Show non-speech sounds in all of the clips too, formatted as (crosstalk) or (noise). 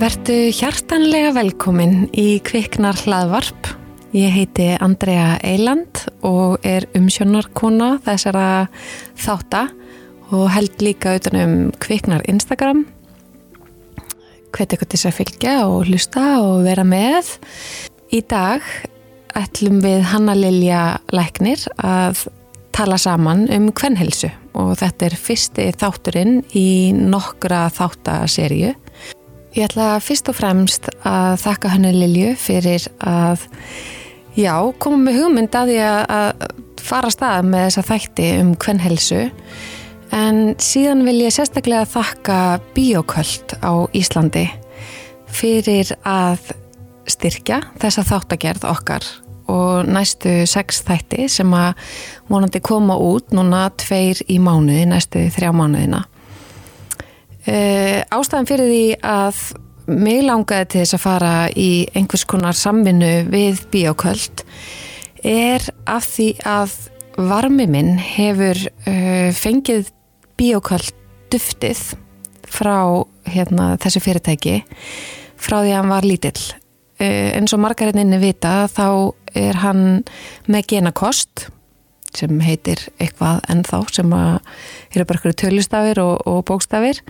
Vertu hjartanlega velkomin í Kviknar hlaðvarp. Ég heiti Andrea Eiland og er umsjónarkona þessara þátta og held líka utanum Kviknar Instagram. Hveti ykkur til þess að fylgja og hlusta og vera með. Í dag ætlum við Hanna Lilja Læknir að tala saman um kvennhelsu og þetta er fyrsti þátturinn í nokkra þáttaserju. Ég ætla fyrst og fremst að þakka henni Lilju fyrir að já, koma með hugmynd að því að fara stað með þessa þætti um kvennhelsu en síðan vil ég sérstaklega þakka Bíoköld á Íslandi fyrir að styrkja þessa þáttagerð okkar og næstu sex þætti sem að vonandi koma út núna tveir í mánuði, næstu þrjá mánuðina. Uh, ástæðan fyrir því að mig langaði til þess að fara í einhvers konar samvinnu við bíoköld er af því að varmi minn hefur uh, fengið bíoköld duftið frá hérna, þessu fyrirtæki frá því að hann var lítill. Uh, eins og margar henni vita þá er hann með genakost sem heitir eitthvað ennþá sem eru bara eitthvað tölustafir og, og bókstafir.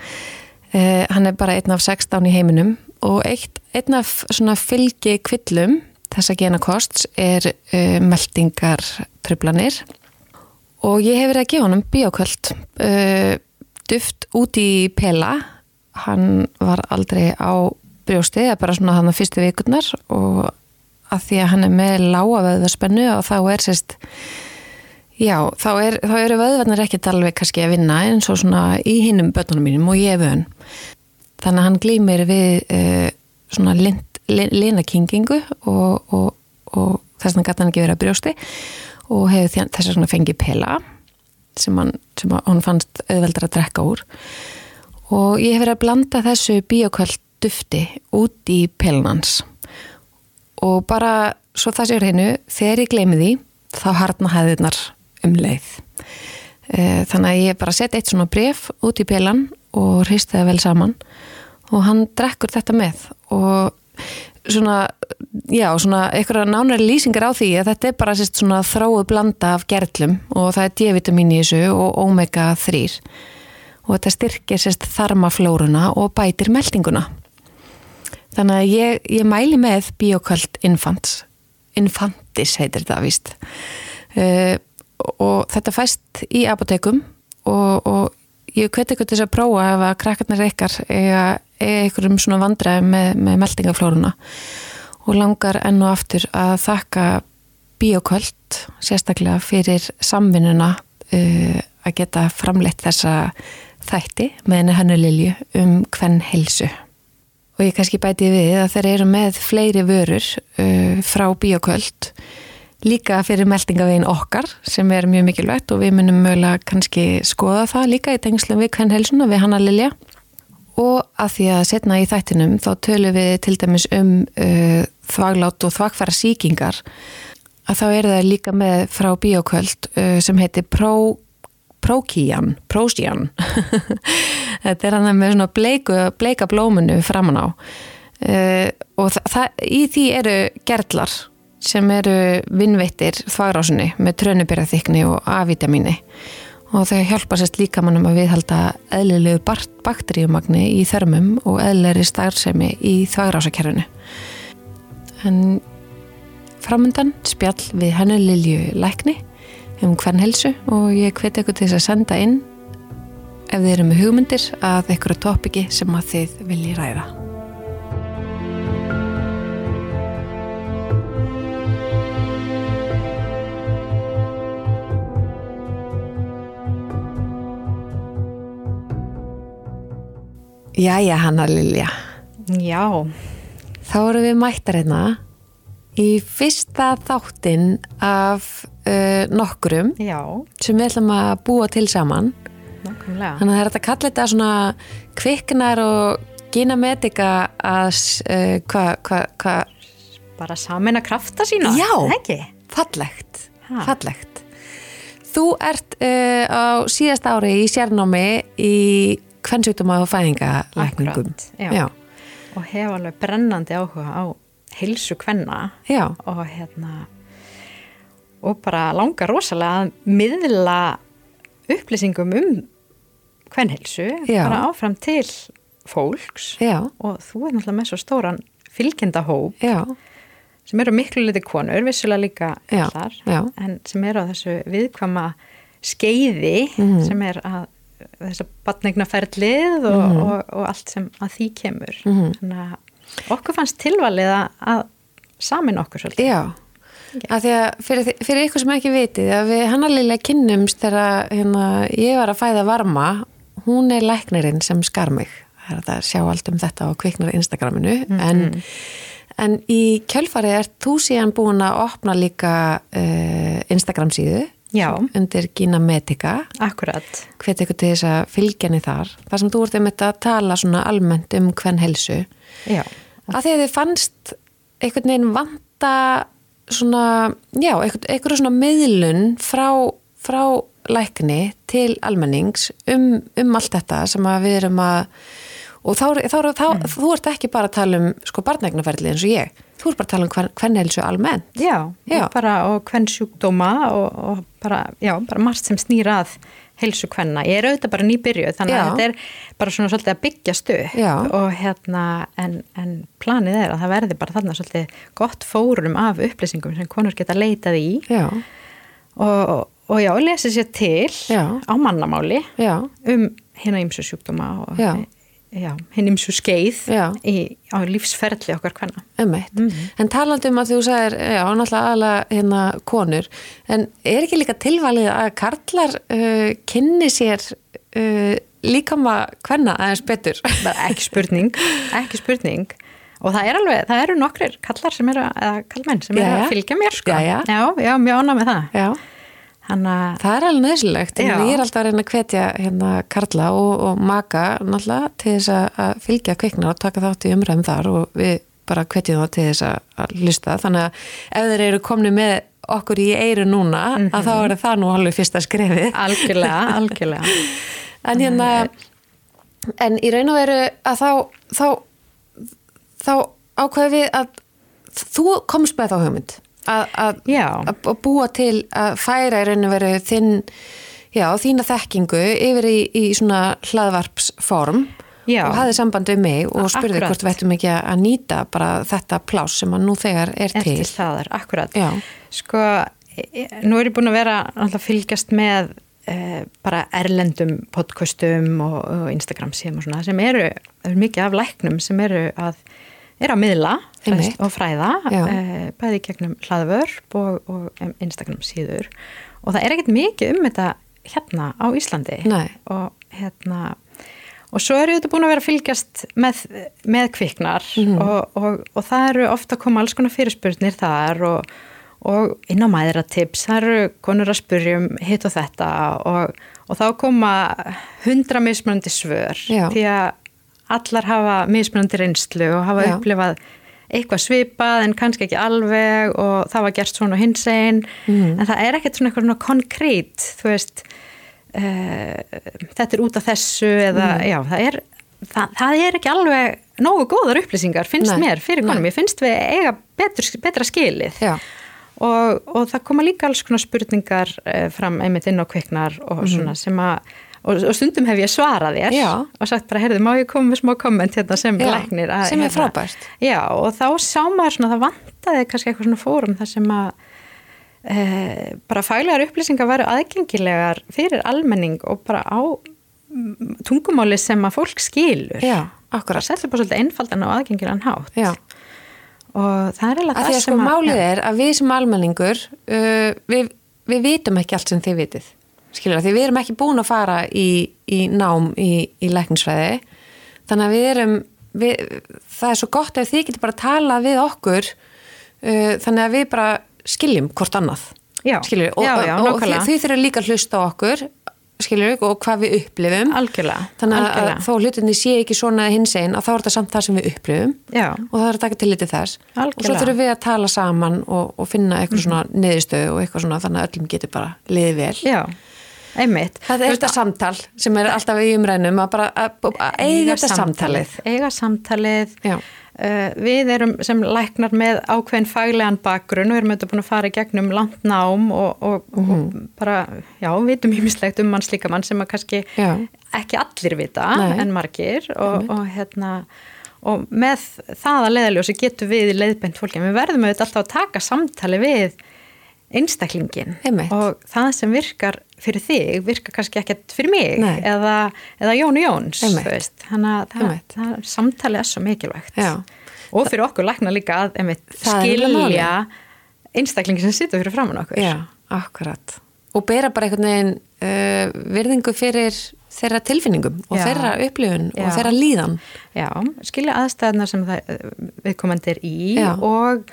Eh, hann er bara einn af 16 í heiminum og eitt, einn af svona fylgi kvillum þessa genakosts er eh, meldingar tröflanir og ég hef verið að gefa hann um bíoköld eh, duft út í pela. Hann var aldrei á brjósti, það er bara svona hann á fyrstu vikurnar og að því að hann er með lága veðvarspennu og þá er sérst Já, þá, er, þá eru vöðvarnir ekkert alveg kannski að vinna eins og svona í hinnum börnunum mínum og ég vön. Þannig að hann glýmir við uh, svona linakingingu og, og, og þess vegna gæti hann ekki verið að brjósti og hefur þess að fengið pela sem hann, sem hann fannst auðveldur að drekka úr. Og ég hef verið að blanda þessu bíoköld dufti út í pelunans og bara svo það séur hennu, þegar ég gleymi því þá harnar hæðirnar um leið. Eh, þannig að ég bara setja eitt svona bref út í pelan og hristi það vel saman og hann drekkur þetta með og svona, já, svona eitthvað nánari lýsingar á því að þetta er bara sérst svona þráu blanda af gerlum og það er D-vitamin í þessu og omega 3 og þetta styrkir sérst þarmaflóruna og bætir meldinguna. Þannig að ég, ég mæli með Bioköld Infants, Infantis heitir þetta vist. Uh, og þetta fæst í apotekum og, og ég hveti ykkur til þess að prófa ef að krakkarnir ykkar eða einhverjum svona vandræði með, með meldingaflórunna og langar enn og aftur að þakka bíoköld sérstaklega fyrir samvinnuna uh, að geta framleitt þessa þætti með henni hannu Lilju um hvern helsu og ég kannski bæti við að þeir eru með fleiri vörur uh, frá bíoköld líka fyrir meldingavegin okkar sem er mjög mikilvægt og við munum mögulega kannski skoða það líka í tengslum við kvennhelsuna við Hanna Lilja. Og að því að setna í þættinum þá tölum við til dæmis um uh, þvaglát og þvagfæra síkingar að þá er það líka með frá bíoköld uh, sem heitir Pro Prókíjan, Prósíjan (laughs) þetta er hann með svona bleiku, bleika blómunu framan á. Uh, og í því eru gerðlar sem eru vinnveittir þvagrásunni með trönuberaþykni og A-vitamini og þau hjálpa sérst líka mannum að viðhalda eðlilegu bakteríumagni í þörmum og eðlilegri starfsemi í þvagrásakerfinu. En framöndan spjall við hennu Lilju Lækni um hvern helsu og ég hveti ykkur til þess að senda inn ef þið eru með hugmyndir að á tópiki sem að þið vilji ræða. Jæja, Hanna Lilja. Já. Þá eru við mættar hérna í fyrsta þáttinn af uh, nokkrum Já. sem við ætlum að búa til saman. Nákvæmlega. Þannig að það er að kalla þetta svona kviknar og gynamedika að uh, hvað, hvað, hvað? Bara samin að krafta sína. Já, fallegt, Ha. fallegt. Þú ert uh, á síðast ári í sérnámi í kvennsjúkdóma og fæðingalækningum. Og hef alveg brennandi áhuga á heilsu kvenna. Já, og hérna og bara langar rosalega að miðla upplýsingum um kvenheilsu Já. bara áfram til fólks. Já, og þú er náttúrulega með svo stóran fylgjendahóp sem eru miklu liti konur, vissulega líka allar, en sem eru á þessu viðkvama skeiði Mhm. sem er að þessa batnegnaferlið og, Mhm. og, og allt sem að því kemur. Mhm. þannig að okkur fannst tilvalið að- að samin okkur svolítið. Já. Af því að fyrir, fyrir ykkur sem ekki vitið að við hann alveg kynnumst þegar hérna, ég var að fæða varma hún er læknirinn sem skar mig. Það er að sjá allt um þetta á kviknar Instagraminu. En, en í kjölfarið er þú síðan búin að opna líka uh, Instagram síðu Já. undir Gina Medica Akkurat, hvet ykkur til þess að fylgja henni þar. Þar sem þú ert einmitt að tala svona almennt um hvern helsu já, að því að þið fannst einhvern veginn vanta svona, já, einhvern, einhverju svona miðlun frá, frá lækni til almennings um, um allt þetta sem að við erum að og þá, þá, þá þú ert ekki bara að tala um sko barnegnaferli eins og ég. Þú ert bara að tala um hvern, hvern helsu almennt. Já, Já. Og hvern sjúkdóma og, og bara, já, bara margt sem snýra að heilsu hvenna. Ég er auðvitað bara nýbyrjuð þannig Já. að þetta er bara svona svolítið að byggjast upp Já. og hérna, en, en planið er að það verði bara þarna svolítið gott fórum af upplýsingum sem konur geta leitað í já, og, og já, lesi sér til á mannamáli um hérna ymsu sjúkdóma og Já. já, hinn ymsu skeið Já. í, á lífsferðli okkar hvenna. Emmett. En talandi um að þú sagðir, já, náttúrulega aðla hérna konur, en er ekki líka tilvalið að karlar uh, kynni sér uh, líkama hvenna aðeins betur? (laughs) ekki spurning, ekki spurning og það er alveg, það eru nokkrir kallar sem eru, eða kallmenn sem eru að fylgja mér sko. Jæja. já, já, mjög ánað með það Já, þannig að, það er alveg nöðsilegt. Já. Ég er alltaf að reyna að hvetja hérna karla og, og maka náttúrulega til þess að- fylgja kviknar og taka þátt í umræðum þar og við bara hvetjum það til þess að, hlusta. Þannig að ef þeir eru komni með okkur í eiru núna, að þá er það nú alveg fyrsta skrefið. algjörlega, (laughs) algjörlega En hérna, en í raun og veru að þá, þá, þá ákveði við að þú komst með þá hugmynd að, að, að búa til að færa í raun og veru þinn, já, þína þekkingu yfir í, í svona hlaðvarpsform Já. og hafði samband við mig og spurði Akkurat. hvort við ættum ekki að nýta bara þetta pláss sem að nú þegar er til. eftir staðar, akkurat Já. sko, e- e- nú er ég búin að vera alltaf fylgjast með e, bara erlendum podcastum og, og Instagram síðan og svona sem eru, það er mikið af læknum sem eru að eru að miðla og fræða e, bæði gegnum hlaðvörp og, og Instagram síður. Og það er ekkert mikið um þetta hérna á Íslandi. Og hérna og svo eru þetta búin að vera að fylgjast með, með kviknar Mhm. og, og, og það eru ofta að koma alls konar fyrirspurnir þar og, og inn á mæðratips, það eru konur að spurja um hitt og þetta og, og þá koma hundra mismunandi svör. Já. því að allar hafa mismunandi reynslu og hafa Já. upplifað eitthvað svipað en kannski ekki alveg og það var gert svona hins einn Mhm. en það er ekkert svona eitthvað svona konkrét þú veist uh, þetta er út af þessu eða Mhm. já, það er það, það er ekki alveg nógu góðar upplýsingar finnst Nei, mér fyrir konum, ég finnst við eiga betur, betra skilið. Og, og það koma líka alls konar spurningar uh, fram einmitt inn á kviknar og svona sem að og, og stundum hef ég svarað þér. Já. og sagt bara, heyrðu, má ég koma með smá komment hérna sem Já, læknir að, sem er hérna, frábært. Já, og þá sá maður svona, það vantaði kannski eitthvað svona fórum þar sem að e, bara fælegar upplýsingar væru aðgengilegar fyrir almenning og bara á mm, tungumáli sem að fólk skilur. Já, akkurat. setja bara svolítið einfaldan og aðgengilegan hátt. Já. Og það er Af það því að sko sem málið er að við sem almenningur uh, við, við vitum ekki allt sem þið vitið skilur því við erum ekki búin að fara í, í nám í, í læknisfræði. Þannig að við erum við, það er svo gott ef þið getur bara að tala við okkur uh, þannig að við bara skiljum hvort annað. Já, skilur, og, já, já, og, og þið þurfum líka að hlusta á okkur skilur og hvað við upplifum. Algjörlega, þannig að algjörlega. þó hlutinni sé ekki svona hins einn að þá er þetta samt það sem við upplifum. Já. og það er að taka til litið þess. Og svo Algjörlega. Þurfum við að tala saman og, og finna eitthvað svona neðistöðu og eitthvað svona þannig að öllum getur bara liðið vel. Já, einmitt. Það er þetta samtal sem er alltaf í umrænum að bara að, að eiga þetta samtalið. Eiga samtalið. Já. Uh, við erum sem læknar með ákveðin faglegan bakgrunn og erum auðvitað búin að fara í gegnum langt nám og, og, Mhm. og bara, já, vitum ímislegt um manns líka mann sem að kannski Já. ekki allir vita Nei. en margir og, og hérna og með það að leiðaljósi getum við leiðbent fólki, en við verðum auðvitað alltaf að taka samtali við einstaklingin Einmitt. og það sem virkar fyrir þig virkar kannski ekkert fyrir mig eða, eða Jóni Jóns þannig að það, Einmitt. það, samtali er svo mikilvægt Já. og fyrir okkur lækna líka að einmitt, er skilja einstaklingin sem situr fyrir framann okkur Já, akkurat. Og bera bara einhvern veginn uh, virðingu fyrir þeirra tilfinningum og Já. þeirra upplifun og þeirra líðan. Já, skilja aðstæðna sem það viðkomandi er í Já. og,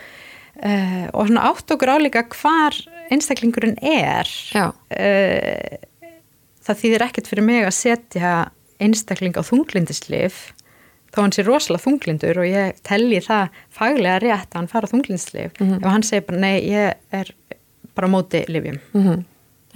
uh, og svona átt okkur álíka hvar einstaklingurinn er. Uh, það þýðir ekkert fyrir mig að setja einstakling á þunglindislif þó hann sé rosalega þunglindur og ég telli það faglega rétt að hann fara þunglindislif Mhm. ef hann segir bara nei, ég er bara móti lifjum. Mm -hmm.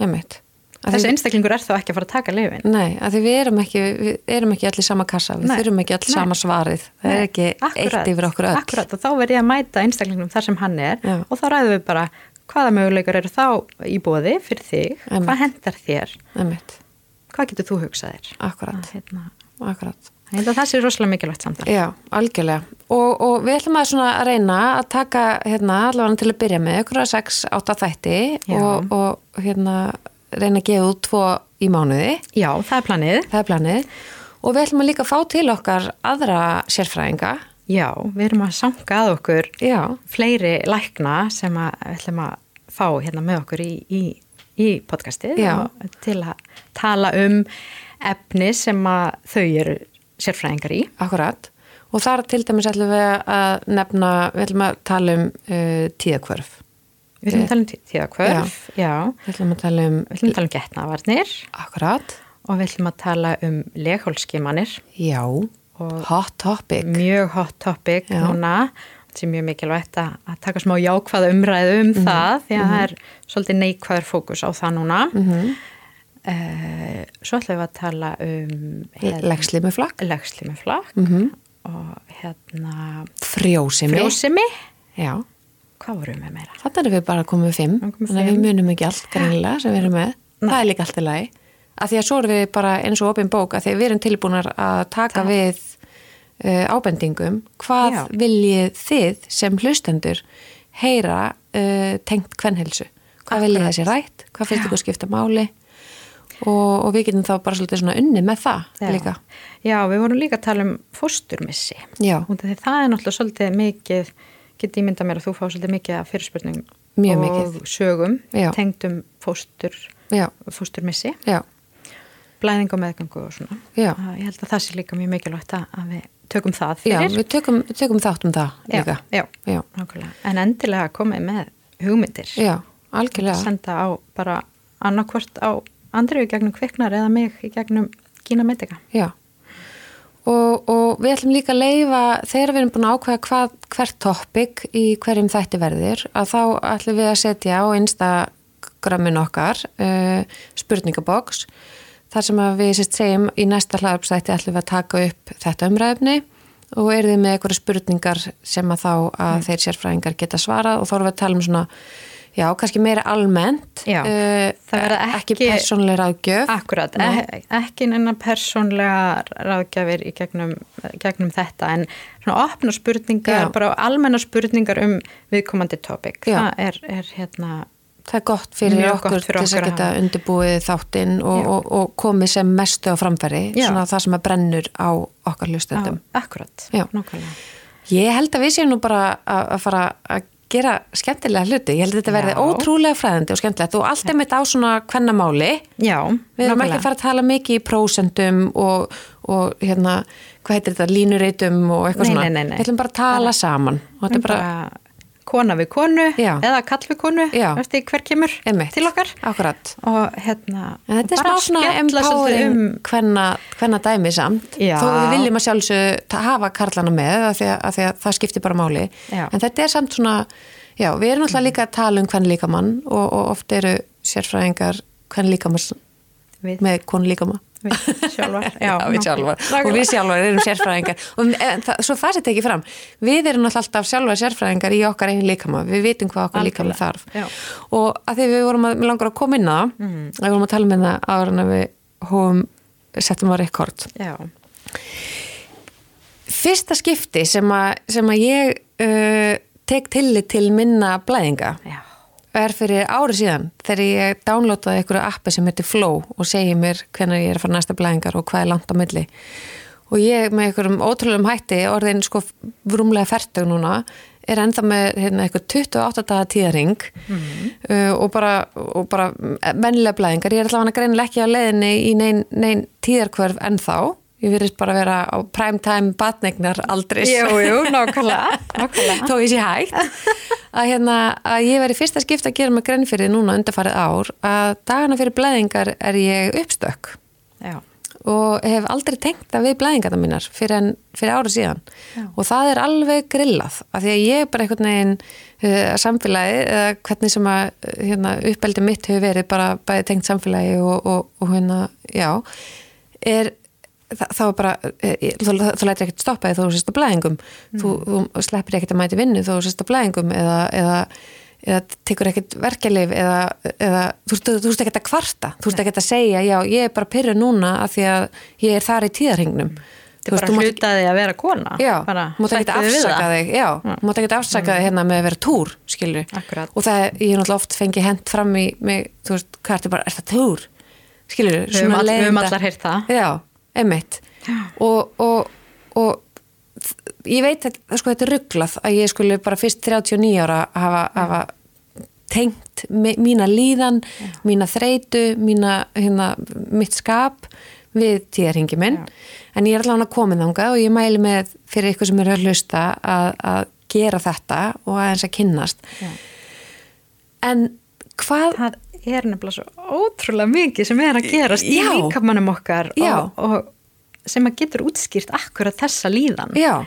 Einmitt. Að Þessi einstaklingur er þá ekki að fara að taka lifin. Nei, að því við erum ekki, við erum ekki allir sama kassa, við Nei. þurfum ekki allir sama svarið. Það er ekki akkurat, eitt yfir okkur öll. Akkurat og þá verð ég að mæta einstaklingnum þar sem hann er Já. og þá ræðum við bara hvaða möguleikar eru þá í bóði fyrir þig, Einmitt. hvað hendar þér, Einmitt, hvað getur þú hugsað þér? akkurat, Að, hérna, akkurat. það sé rosalega mikilvægt samtal. Já, algjörlega. Og, og við ætlum að, að reyna að taka hérna, allavega til að byrja með ykkur að 6-8 þætti Já. og, og hérna, reyna að gefa út tvo í mánuði. Já, það er planið. Það er planið. Og við ætlum að líka fá til okkar aðra sérfræðinga. Já, við erum að sanga að okkur Já, fleiri lækna sem að við ætlum að fá hérna með okkur í, í, í podcastið til að tala um efni sem að þau eru sérfræðingar í. akkurat. Og þar til dæmis ætlum við að nefna, við ætlum að tala um uh, tíðakvörf. Við ætlum að tala um tíðakvörf, já. Við ætlum að tala um, Við ætlum að tala um getnavarnir akkurat, og við ætlum að tala um leghólskimanir já, Og- hot topic. mjög hot topic Já. núna sem er mjög mikilvægt að, taka smá jákvæða umræðu um Mhm. það því að það er svolítið neikvæður fókus á það núna Mm uh, svo ætlum við að tala um Legslímuflakk. legslímuflakk Mm -hmm. og hérna Frjósimi. frjósimi Já, hvað vorum við meira? þannig erum við bara komið fimm, komum þannig að við munum ekki allt greinilega sem við erum með. Það er líka allt í lagi. Af því að svo erum við bara eins og opinn bók, af því að við erum tilbúinar að taka Það- við uh, ábendingum. Hvað Já. viljið þið sem hlustendur heyra uh, tengt kvennhelsu? Hvað viljið þessi rætt? Hvað finnst ykkur skipta máli? Og, og við getum þá bara svolítið svona unni með það Já. líka. Já, við vorum líka að tala um fósturmissi því það er náttúrulega svolítið mikið get ég mynda mér að þú fá svolítið mikið af fyrirspurningum Mjög og mikið. sögum Já. tengdum fóstur Já, fósturmissi, já, blæðing og meðgangu og svona. Já. Að Ég held að það sé líka mjög mikilvægt að, að við tökum það já, fyrir. við tökum, tökum þátt um það já, líka. já, Já. nákvæmlega. En endilega komið með hugmyndir. Já, algjörlega. Senda á bara annarkvort á andriðu gegnum kviknar eða mig í gegnum Kína Medica. Já. Og, og við ætlum líka að leifa, þegar við erum búin að ákveða hvað, hvert topic í hverjum þætti verðir, að þá ætlum við að setja á Instagramin okkar uh, spurningaboks, þar sem við sérst segjum í næsta hlaðarpsætti ætlum við að taka upp þetta umræfni og eru þið með eitthvað spurningar sem að þá að þeir sérfræðingar geta svarað og þá erum við að tala um svona, já, kannski meira almennt, Já, það verða ekki, persónlega ráðgjöf. Akkurat, e ekki neina persónlega ráðgjafir í gegnum, gegnum þetta en svona opna spurningar, Já. bara almenna spurningar um viðkomandi topic. Já. Það er, er hérna, Það er gott fyrir okkur til þess að geta undirbúið þáttinn og, og, og komið sem mestu á framfæri, Já. svona það sem að brennur á okkar hlustendum. akkurat, nákvæmlega. Ég held að við séum nú bara að fara að gera skemmtilega hluti. Ég held að þetta verði ótrúlega fræðandi og skemmtilegt og allt einmitt á svona kvennamáli. Já, Við erum ekki að fara að tala mikið í prósentum og, og hérna, hvað heitir þetta, línureitum og eitthvað Nei, svona. Við ætlum bara að tala saman og þetta er bara, bara kona við konu Já. eða kall við konu, eftir hver kemur einmitt, til okkar Akkurat. og hérna En þetta er smá svona empowering um hvenna, hvenna dæmi samt Já. þó við viljum að sjálfsög hafa karlana með af því að, að því að það skiptir bara máli Já. en þetta er samt svona já, við erum alltaf líka að tala um hvern líkamann og, og oft eru sérfræðingar hvern líkamanns Við. með konu líka maður Við sjálfar. (laughs) Já, við sjálfar. Og við sjálfar erum sérfræðingar. (laughs) Og en, það, svo það setja ekki fram við erum alltaf sjálfar sérfræðingar í okkar einn líkama, við vitum hvað okkar líkama þarf. Já. og að því við vorum að, langar að koma inn að mm. við vorum að tala með það áður en að við hóum, settum á rekord. Já, fyrsta skipti sem að, sem að ég uh, tek tillit til minna blæðinga já, er fyrir ári síðan þegar ég downloadaði einhverju appi sem heitir Flow og segi mér hvernig ég er að fara næsta blæðingar og hvað er langt á milli. Og ég með einhverjum ótrúlegum hætti orðin sko rúmlega færtug núna er ennþá með hérna, eitthvað 28 daga tíðaring uh, og bara, bara mennilega blæðingar, ég er allavega greinilega ekki á leiðinni í neinn nein tíðarkvörf ennþá ég virðist bara vera á prime time batnegnar aldris jú, jú, nákvæmlega, (laughs) nákvæmlega. þó ég sé hægt að, hérna, að ég veri fyrsta skipt að gera mig því núna undarfarið ár að dagana fyrir blæðingar er ég uppstök. Já, og hef aldrei tengt það við blæðingarna mínar fyrir, en, fyrir ára síðan. Já. og það er alveg grillað af því að ég er bara einhvern veginn uh, samfélagi eða hvernig sem að hérna, uppeldi mitt hefur verið bara bæði tengt samfélagi og, og, og hérna, já er það var bara, eh, þú, þú lætir ekkert stoppa eða þú sést á blæðingum. Þú, þú sleppir ekkert að mæti vinnu þú sést á blæðingum eða, eða, eða tekur ekkert verkeflif eða, eða þú, þú, þú veist ekkert að kvarta. Þú veist ekkert að segja, já, ég er bara pyrru núna af því að ég er þar í tíðarhingnum þetta er bara hlutaði að vera kona. Já, ekki sættu þig við afsaka þig Já, mátt ekki afsaka þig hérna með að vera túr skilur, Akkúrat. og það, ég er náttúrulega oft fengið hent fram í mig, þú veist, hvað er þetta er túr? Skilur, höfum all- við höfum allar heyrt það. Já, einmitt. Og, og, og ég veit að sko, þetta er rugglað að ég skulle bara fyrst 39 ára hafa, hafa tengt mína líðan, mína þreitu, mína, hérna, mitt skap við tíðarhingi minn. En ég er allavega komin þangað og ég mæli með fyrir ykkur sem eru að hlusta að, að gera þetta og aðeins að kynnast. Já. en hvað það er nefnilega svo ótrúlega mikið sem er að gerast í líkamannum okkar og, og sem að getur útskýrt akkurat þessa líðan já,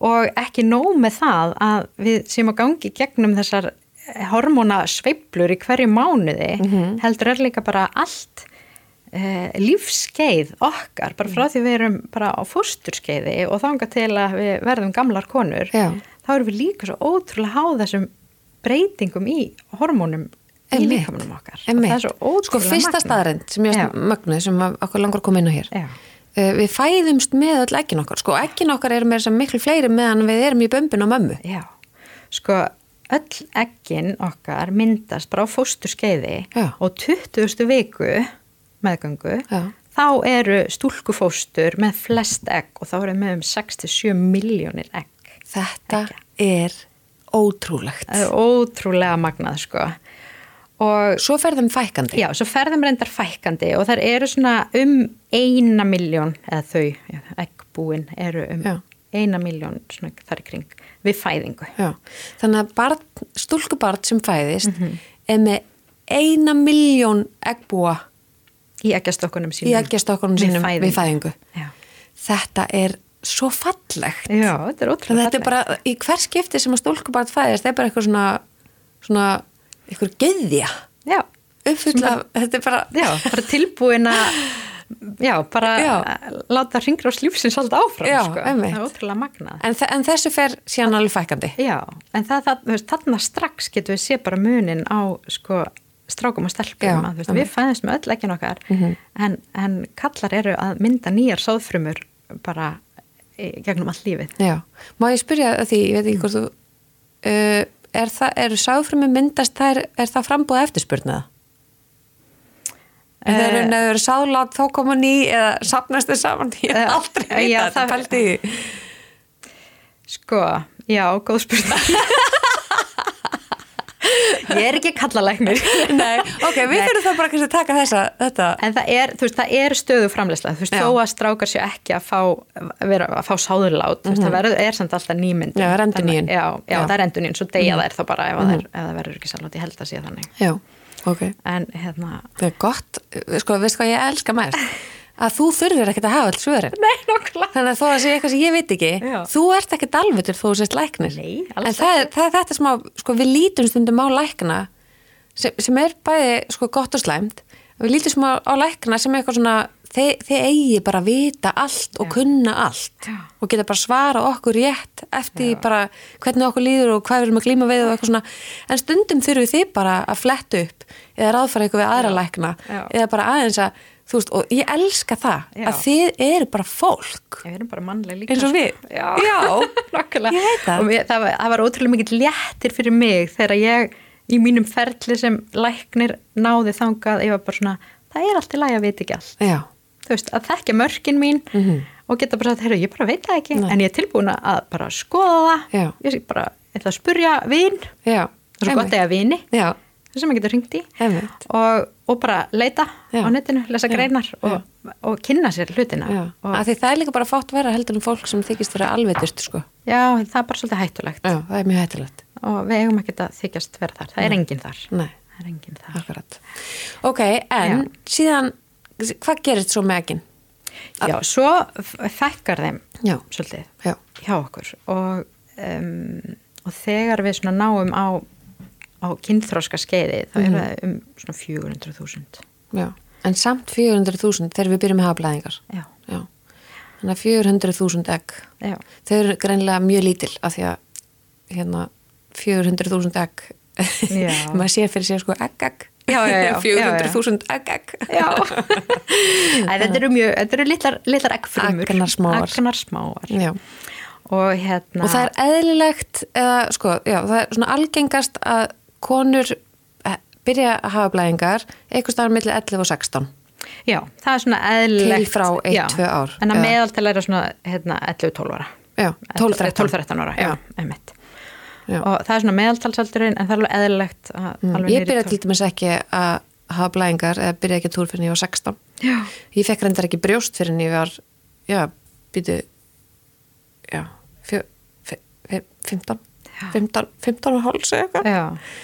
og ekki nóg með það að við séum að gangi gegnum þessar hormóna sveiblur í hverju mánuði Mhm. heldur er líka bara allt eh, lífskeið okkar bara frá því við erum bara á fósturskeiði og þanga til að við verðum gamlar konur Já. þá erum við líka svo ótrúlega háð þessum breytingum í hormónum í líkamunum okkar. Og það er svo ótrúlega sko fyrsta staðarind sem ég veist mögnuð sem okkur langar að koma inn á hér. Uh, við fæðumst með öll ekkin okkar. Sko ekkin okkar eru með þess að miklu fleiri meðan við erum í bömbin og mömmu. Já, sko öll eggin okkar myndast bara á fósturskeiði og 20. viku meðgöngu Já. þá eru stúlkufóstur með flest egg og þá eru með um 67 miljónir egg. þetta er ótrúlegt. Það er ótrúlega magnað sko og svo ferðum fækandi já, svo ferðum reyndar fækandi og þær eru svona um eina miljón eða þau, eggbúin eru um Já. eina miljón svona þar í kring við fæðingu. Já. þannig að barn, stúlkubarn sem fæðist Mhm. er með eina miljón eggbúa Í eggjastokkunum sínum. í eggjastokkunum sínum við fæðingu Já. þetta er svo fallegt Já, þetta er ótrúlega að þetta er bara, í hver skipti sem að stúlkubarn fæðist, þetta er bara eitthvað svona, svona, eitthvað geðja, uppfylla, þetta er bara, já, bara tilbúin að já, bara (laughs) Já. láta ringra á slífsins alltaf áfram Já, sko. það er ótrúlega magnað en, en þessu fer síðan alveg fækandi. Já, en þarna strax getum við sé bara munin á sko strákum og stelpum að, veist, við fæðumst með öll ekki okkar Mhm. en, en kallar eru að mynda nýjar sáðfrumur bara gegnum allt lífið Já, má ég spyrja því, ég veit ekki hvort þú, uh, er það, eru sáfrumi myndast þær, er það frambúða eftirspurnaða? En þeir eru Eh, neður sálátt þá koma ný eða sapnast þið saman, ég Eh, hef aldrei vita já, þetta það- pælti. Sko, já, góð spurning (laughs) Ég er ekki kallalæknir (laughs) ok, við þurfum þá bara kannski að taka þessa, þetta. En það er, veist, það er stöðu framleysla, þú veist, Já. þó að strákar sér ekki að fá, vera, að fá sáðurlát, þú veist, það verður, er samt alltaf nýmynd. Mhm. Já, það er. Já, já, Já. Mhm. það er svo deyja þá bara ef, mm -hmm. það verður ekki sáðurlát, ég held að sé þannig. Já, ok. En hérna, Það er gott, sko, veist hvað ég elska mest? (laughs) Að þú þurfir ekkert að hafa alls svörin. nei, nokkulega. Þannig að þó að sé eitthvað sem ég veit ekki, Já. þú ert ekkert alvötur þó þú sést læknir. Nei, alls En það er, það er þetta sem að, sko, við lítum stundum á lækna sem, sem er bæði, sko, gott og slæmt við lítum smá á lækna sem eitthvað svona þeir, þeir eigi bara að vita allt og kunna allt Já. og geta bara svara okkur rétt eftir því bara hvernig okkur líður og hvað við erum að glíma við og eitthvað svona en stundum þurfum þið bara að fletta upp eða ráðfæra eitthvað við aðra lækna Já. eða bara aðeins að þú veist, og ég elska það Já. að þið eru bara fólk. Við erum bara mannlega líka eins og sko. við Já, Já. (laughs) nokkulega Ég veit það. Mér, það, var, það var ótrúlega mikill léttir fyrir mig þegar ég í mínum ferli sem læknir náði þangað ég var bara svona, það er allt í lagi að vita ekki allt. Já, þú veist, að þekkja mörkin mín og geta bara sagt, heyrðu, ég bara veit það ekki. Nei. en ég er tilbúin að bara skoða það. Já. ég sé bara, ég ætla að spurja vin. Já. Það er svo gott eða vini. Já, sem maður getur ringt í og, og bara leita Já. á netinu, lesa Já. greinar og, og kynna sér hlutina af því það er líka bara fátt vera heldur en fólk sem þykist vera alvetust sko. já, það er bara svolítið hættulegt. Já, það er mjög hættilegt og við eigum ekki að þykjast vera þar. Það er enginn þar. Nei, það er enginn þar. Akkurat. Ok, en síðan hvað gerist svo með eginn? já, svo f- fækkar þeim Já, svolítið já, hjá okkur. Og, um, og þegar við náum á, á kynþróska skeiði þá er það um svona 400.000 já En samt 400.000 þegar við byrjum með hafblæðingar. Já, Já, þannig að 400.000 egg já, Þau eru greinlega mjög lítil af því að hérna 400.000 egg. (laughs) Maður sé fyrir sér sko egg egg. Já, já, já. (laughs) 400.000 egg egg. Já. Æ, þetta eru mjög, þetta eru litlar, litlar eggfrumur. Agnarsmáar. Og hérna Og það er eðlilegt, eða sko, já, það er svona algengast að konur eh, byrja að hafa blæðingar eitthvað staðar milli 11 og 16. já, það er svona eðlilegt Til frá eitt, já, tvö ár. en að meðaltal er svona hérna, 11-12 ára Já, 12-13. 12-13 ára, já, einmitt Já. og það er svona meðaltalsaldurinn en það er alveg eðlilegt Mm. Ég byrja 12. til dæmis ekki að hafa blæðingar eða byrja ekki að túr fyrir ég var 16. já, Ég fekk reyndar ekki brjóst fyrir var, já, býtu, já, fjö, fjö, fjö, 15, 15, 15 og háls eða eitthvað. já,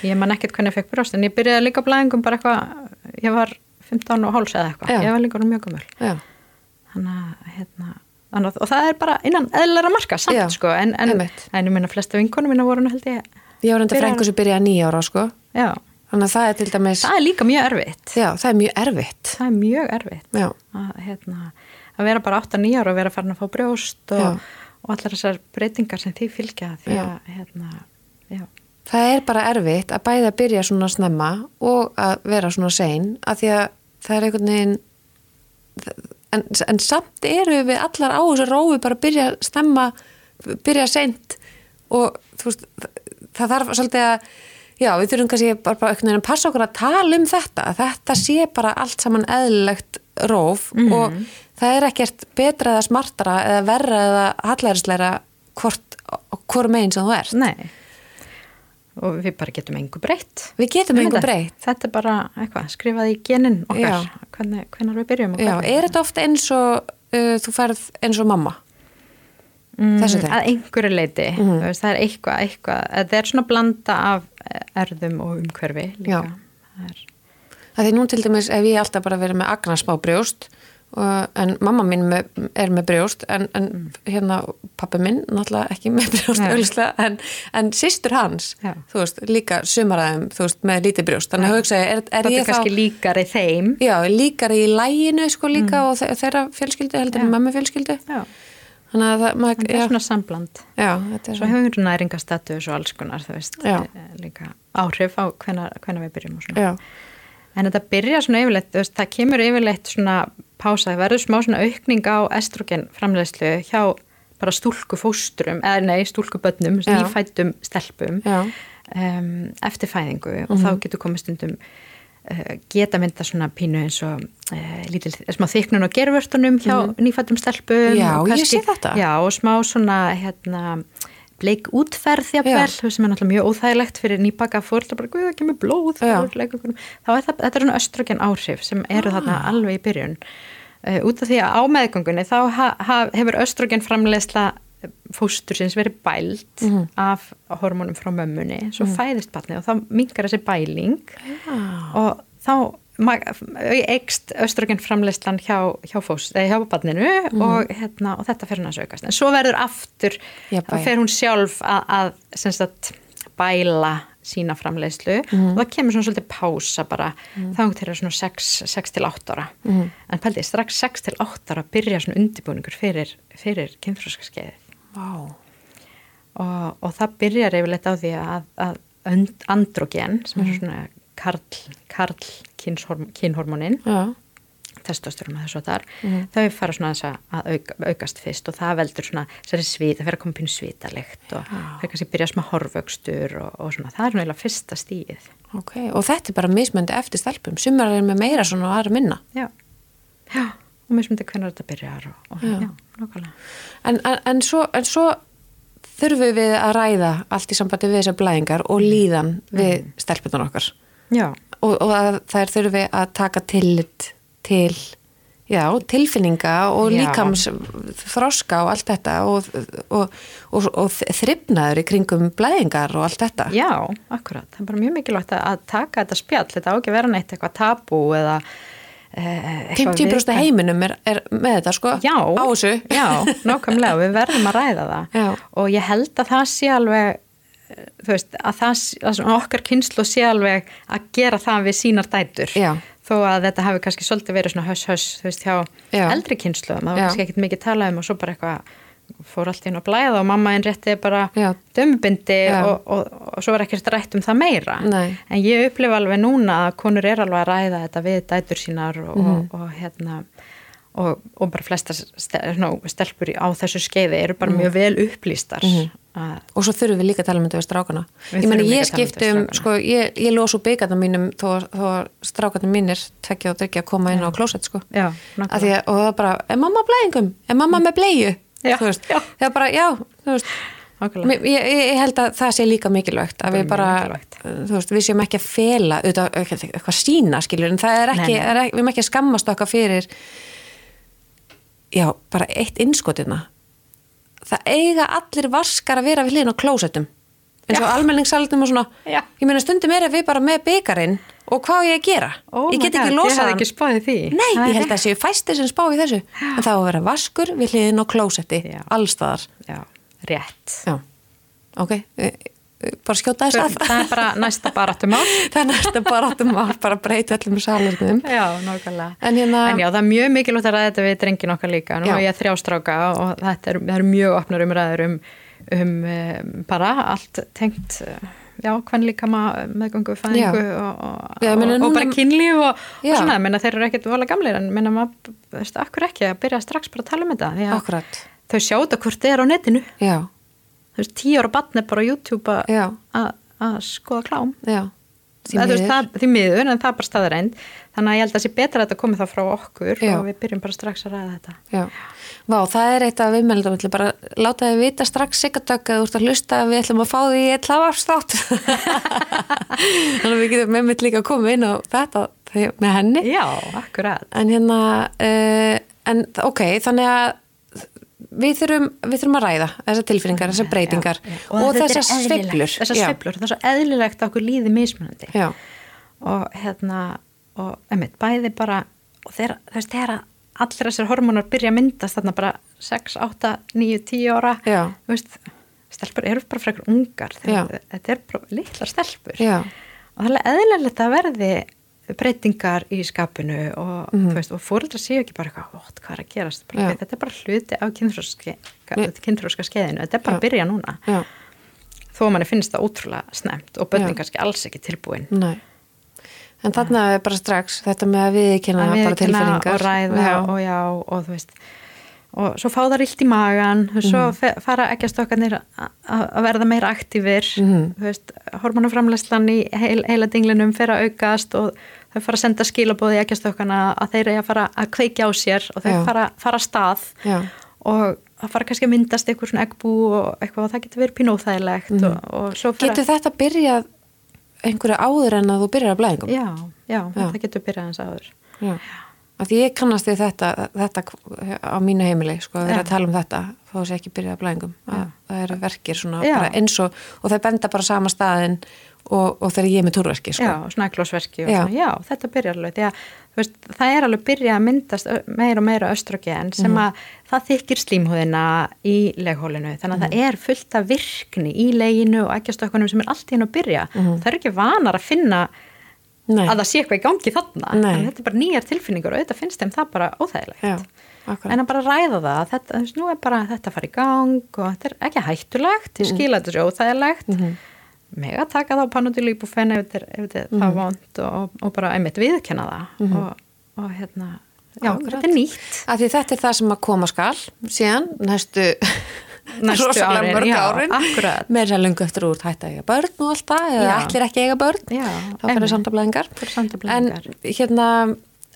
ég man ekkert hvernig ég fekk brjóst en ég byrjaði líka á blæðingum bara eitthvað ég var 15 og háls eða eitthvað. Ég var líka orðin mjög Já, þannig að hérna Þannig, að- og það er bara innan eðlilega marka samt Já, sko, en, en, en ég minna flesta vinkonum minna voru nú held ég ég var Byrjar- frængu sem byrjaði nýja ára, sko. já, Þannig að það er til dæmis, það er líka mjög erfitt. Já, það er mjög erfitt. það er mjög erfitt. Að, hérna, að vera bara 8-9 ára og vera farin að fá brjóst Já. Og, allar þessar breytingar sem því fylgja því að hérna, já, það er bara erfitt að bæða að byrja svona snemma og að vera svona sein að því að það er einhvern veginn en, en samt eru við allar á þessu rófi bara að byrja snemma, byrja seint og þú veist það, þarf svolítið að já, við þurfum kannski bara, bara einhvern veginn að passa okkur að tala um þetta, þetta sé bara allt saman eðlilegt róf og það er ekkert betra eða smartara eða verra eða hallærisleira hvort, hvort meginn sem þú ert. Nei. Og við bara getum engu breytt. Við getum engu breytt. þetta er bara eitthvað, skrifað í genin okkar. Hvernig, hvernig við byrjum Já, er þetta ofta eins og uh, þú færð eins og mamma? Mm, að einhverju leiti mm. veist, það er eitthvað, eitthvað. Þetta er svona blanda af eh, erðum og umhverfi líka. Það er, Það því nú til dæmis ef ég alltaf bara verið með agna smá brjóst. og, en mamma mín með, er með brjóst en, en hérna pappi minn náttúrulega ekki með brjóst auðvitað, en, en sýstur hans Já. þú veist, líka sumaraðum þú veist, með lítið brjóst, þannig að hugsa ég, er, er þetta ég er kannski þá líkari þeim. Já, líkar í læginu sko líka og þe- þeirra fjölskyldu heldur en mamma fjölskyldu. Já, þannig að það, maður, þetta er svona sambland. Já, þetta er svo hefur næringastatus og alls konar þú veist, líka áhrif á hvenar, hvenar við byrjum og svona. En þetta byrja svona yfirleitt, þú veist, það kemur yfirleitt svona pása, það verður smá svona aukning á estrogen framleiðslu hjá bara stúlku fóstrum, eða nei, stúlku bönnum, nýfættum stelpum um, eftir fæðingu. Og þá getur komið stundum uh, geta mynda svona pínu eins og uh, lítil, smá þyknun á gervörtunum hjá nýfættum stelpum Já, og ég sé þetta. Já, og smá svona hérna bleik útferð þjáfnvel, Já. sem er náttúrulega mjög óþægilegt fyrir nýbaka fórla, bara guð, það kemur blóð þá er það, þetta er svona östrogen áhrif sem eru þarna Ah. alveg í byrjun uh, út af því að á meðgöngunni þá ha, ha, hefur östrogen framleiðsla fóstursins verið bælt Mhm. af hormónum frá mömmunni svo fæðist batni og þá minkar þessi bæling og þá eikst östrogen framleyslan hjá, hjá, hjá barninu Mhm. og, hérna, og þetta fer hann að saukast en svo verður aftur þá fer hún sjálf að, að sagt, bæla sína framleiðslu og það kemur svona svolítið pása bara þá til það svona 6 til 8 ára. En pældi, strax 6 til 8 ára byrja svona undibúningur fyrir, fyrir kynþróskaskeiðið Vá. og, og það byrjar yfirleitt á því að, að and, androgen sem er svona karl, kynhormonin Já. testosterum og þessu og þar þau fara svona þess að að auka, aukast fyrst og það veldur svona þessari svita, það fyrir að koma pínu svitalegt og það kannski byrja smá horfvöxtur og, og svona, það er svona eiginlega fyrsta stíð Ok, og þetta er bara mismöndi eftir stelpum. Sumar er með meira svona og aðra minna. já, já og mér smundi hvernig þetta byrjar og, og Já. já, nákvæmlega En, en, en, svo, en svo þurfum við að ræða allt í sambandi við þessar blæðingar og líðan við stelpunar okkar. Já, Og, og þær þurfum við að taka tillit til já, tilfinninga og líkams þroska og allt þetta og, og, og, þrifnaður í kringum blæðingar og allt þetta. já, akkurat það er bara mjög mikilvægt að, taka þetta spjall þetta á ekki að vera neitt eitthvað tabú eða eh, eitthvað 50% viðkvæmt. heiminum er, er með þetta sko Já, á þessu. já, (laughs) nákvæmlega, við verðum að ræða það Já. og ég held að það sé alveg eh, þú veist, að það að okkar kynslu sé alveg að gera það við sínar dætur Já. þó að þetta hafi kannski svolítið verið svona höss-höss, þú veist, hjá Já. eldri kynslu það var Já. kannski ekkit mikið talað um og svo bara eitthvað fór allt inn á blæða og mamma einn rétti bara dömbindi og, og, og svo var ekkert rætt um það meira Nei. en ég upplifa alveg núna að konur er alveg að ræða þetta við dætur sínar og, og, og hérna og, og bara flesta stelpur á þessu skeiði eru Mhm. bara mjög vel upplýstar að, Og svo þurfum við líka að tala um þetta við strákana. Við ég meni, ég um um, strákana. sko, ég, ég losu byggarna mínum þó, þó að strákarnir mínir tvekja og drikja að koma inn á klósett, sko. og það er bara, er mamma blæðingum? Er mamma með bleiðu? Það er bara, já, þú veist, ég, ég held að það sé líka mikilvægt, að við bara, mikilvægt. þú veist, við séum ekki að fela, auðvitað, eitthvað sína, skilur, en það er ekki, Nei, nei. Er ekki við erum ekki að skammast okkar fyrir, já, bara eitt innskotina. Það eiga allir vaskar að vera við hliðin á klósettum. eins og almenningssaldum og svona Já. ég meina stundum er að við bara með byggarinn og hvað ég að gera Oh ég get ekki God, ég losað hafði hann ekki spáðið því. Nei, Það er ég held að séu fæstir sem spá í þessu en það á að vera vaskur við hliðin á klósetti allstaðar Já, rétt. Já, ok e, e, bara skjóta þess að Það er bara næsta barattumál. (laughs) það er næsta að bara breyta öllum salurnum Já, nákvæmlega. En hérna- en já, það er mjög mikilvægt að ræða þetta við drengin okkar líka. Nú Já. er ég þrjástráka og þetta er, eru mjög opnar umræður um, um, um bara allt tengt, já, hvern líka maður meðgöngu, fæðingu og, og, Já, og, og bara kynlíf og, svona, menna þeir eru ekkert vola gamlir en menna maður, þú veist, akkur ekki að byrja strax bara að tala um þetta. Því að Akkurat, Þau sjá þetta hvort þið er á netinu. já, Þú veist, tíu ára batn er bara á YouTube að- að að skoða klám. já. Því Það, þú veist, miður. það, því miður, en það er bara staðareind þannig að ég held að það sé betra að þetta komi þá frá okkur Já. og við byrjum bara strax að ræða þetta. Já, Vá, það er eitt af viðmeldum bara láta þið vita strax sigardögg að þú ert að hlusta. Að við ætlum að fá því í eitt hlaðvarpsþátt. (laughs) Þannig að við getum með mitt líka að koma inn á þetta með henni. Já, akkurat. En hérna uh, en ok, þannig að við þurfum, við þurfum að ræða þessar tilfinningar, þessar breytingar Já, já. og, er þessar sveiflur Þessar Já, sveiflur, það er svo eðlilegt að okkur líði mismunandi. Já, og hérna og einmitt, bæði bara og þú veist, þegar allir þessar hormónar byrja að myndast þarna bara 6, 8, 9, 10 ára veist, stelpur eru bara frekar ungar þetta er bara litlar stelpur. Já, og það er eðlilegt að verði breytingar í skapinu og, Mhm. þú veist, og fóreldrar séu ekki bara eitthvað, "What, hvað er að gerast? Bara, þetta er bara hluti af kynþróska skeiðinu, þetta er bara Já. að byrja núna. Já, þó manni finnst það ótrúlega snemt og börnin Já. kannski alls ekki tilbúin. Nei. En þarna er bara strax þetta með að viðkynna bara tilfinningar. og ræða og já og þú veist og svo fá það rillt í magan svo Mhm. fara ekki að stokkarnir að verða meira aktífir veist, hormonaframlæslan í heil, heila dinglinum fer að aukast og þau fara að senda skilabóði ekki að stokkana að þeir eru að fara að kveikja á sér og þau Já. fara, fara að stað já, og það fara kannski að myndast eitthvað svona eggbú og eitthvað og það getur verið pínóþægilegt og, og fara Getur þetta byrjað einhverju áður en að þú byrjar að blæðingum? já, já, Já. það getur byrjað eins áður Já. Af því ég kannast við þetta, þetta á mínu heimili, sko, að vera að tala um þetta, að sé ekki byrjað að blæðingum. Að, það eru verkir svona eins og, og þau benda bara sama staðin og, og þegar ég er með túrverki sko. Já, snæklósverki og Já. svona, já, þetta byrjar alveg, því að þú veist, það er alveg byrjað að myndast meira og meira östrogen sem Mhm. að það þykir slímhúðina í leghólinu, þannig að Mhm. það er fullt af virkni í leginu og ekkjastökkunum sem er allt í hennu að byrja. Mhm. Það er ekki vanar að finna Nei, að það sé eitthvað í gangi þarna, Nei. en þetta er bara nýjar tilfinningur og auðvitað finnst þeim það bara óþægilegt. já, En að bara ræða það, þetta, nú er bara þetta að fara í gang og þetta er ekki hættulegt, ég skila þetta svo óþægilegt, mm Mhm. meg að taka það á panodilíbufen ef þetta er, er Mhm. það vond og, og bara einmitt viðkenna það og, og hérna, já, Akkurat. þetta er nýtt. Af því þetta er það sem að koma skal síðan Næstu rosalega mörg já, árin. með þess að lungu eftir úr hætta eiga börn og allt það eða allir ekki eiga börn. Já, þá fyrir samtablaðingar en hérna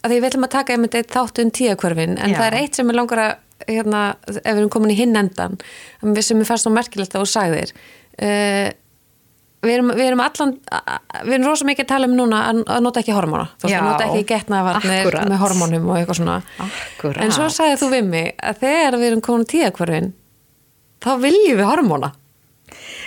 að því við ætlum að taka einmitt eitt þáttun tíakvörfin en Já. það er eitt sem er langar að hérna, ef við erum komin í hinn endan sem er fannst svo merkilegt að þú sagðir uh, við erum, við erum allan við erum rosa mikið að tala um núna að, nota ekki hormóna. Þú veist, að nota ekki getnaðvarnir með hormónum og eitthvað svona. Akkurat. en svo sagði þú við mig að þegar við erum komin í tíakvörfin þá viljum við hormóna.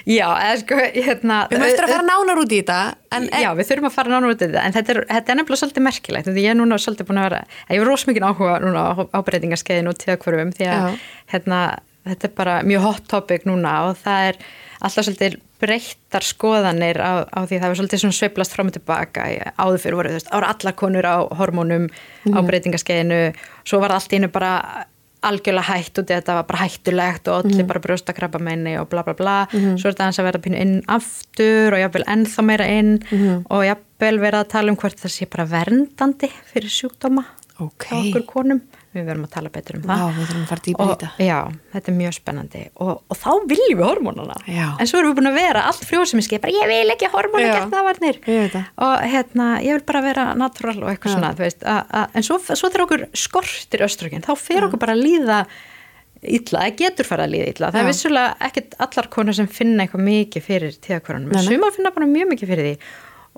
Já, eða sko, hérna... við eftir að fara nánar út í þetta en, Já, við þurfum að fara nánar út í þetta, en þetta er, þetta er nefnilega svolítið merkilegt, því ég er núna svolítið búin að vera, ég er rosa mikið áhuga núna á, á breytingaskeiðin og tíðakvörfum, því að hérna, þetta er bara mjög hot topic núna og það er alltaf svolítið breyttar skoðanir á, á því það er svolítið svona sveiflast fram og tilbaka, áður fyrir voru, þú veist, ára allar konur á hormónum á breytingaskeiðinu, svo var allt í einu bara algjörlega hætt í þetta var bara hættulegt og allir bara brjóstakrabba meini og bla bla bla. Svo er þetta aðeins að vera pínu inn aftur og jafnvel ennþá meira inn og jafnvel vera að tala um hvort það sé bara verndandi fyrir sjúkdóma Ok. hjá okkur konum við verðum að tala betur um það. Já, við þurfum að fara dýpra í og, já, þetta er mjög spennandi. Og, og þá viljum við hormónana. Já. en svo erum við búin að vera allt frjósemiski bara ég vil ekki hormóna Já. gert það varnir. Og hérna, ég vil bara vera natural og eitthvað Já. svona, þú veist a, a, en svo, svo þegar okkur skortir östrogen þá fer okkur bara að líða illa, það getur fara að líða illa. Það er vissulega ekkert allar konur sem finna eitthvað mikið fyrir tíðakvörunum en sumar finna bara mjög mikið fyrir því.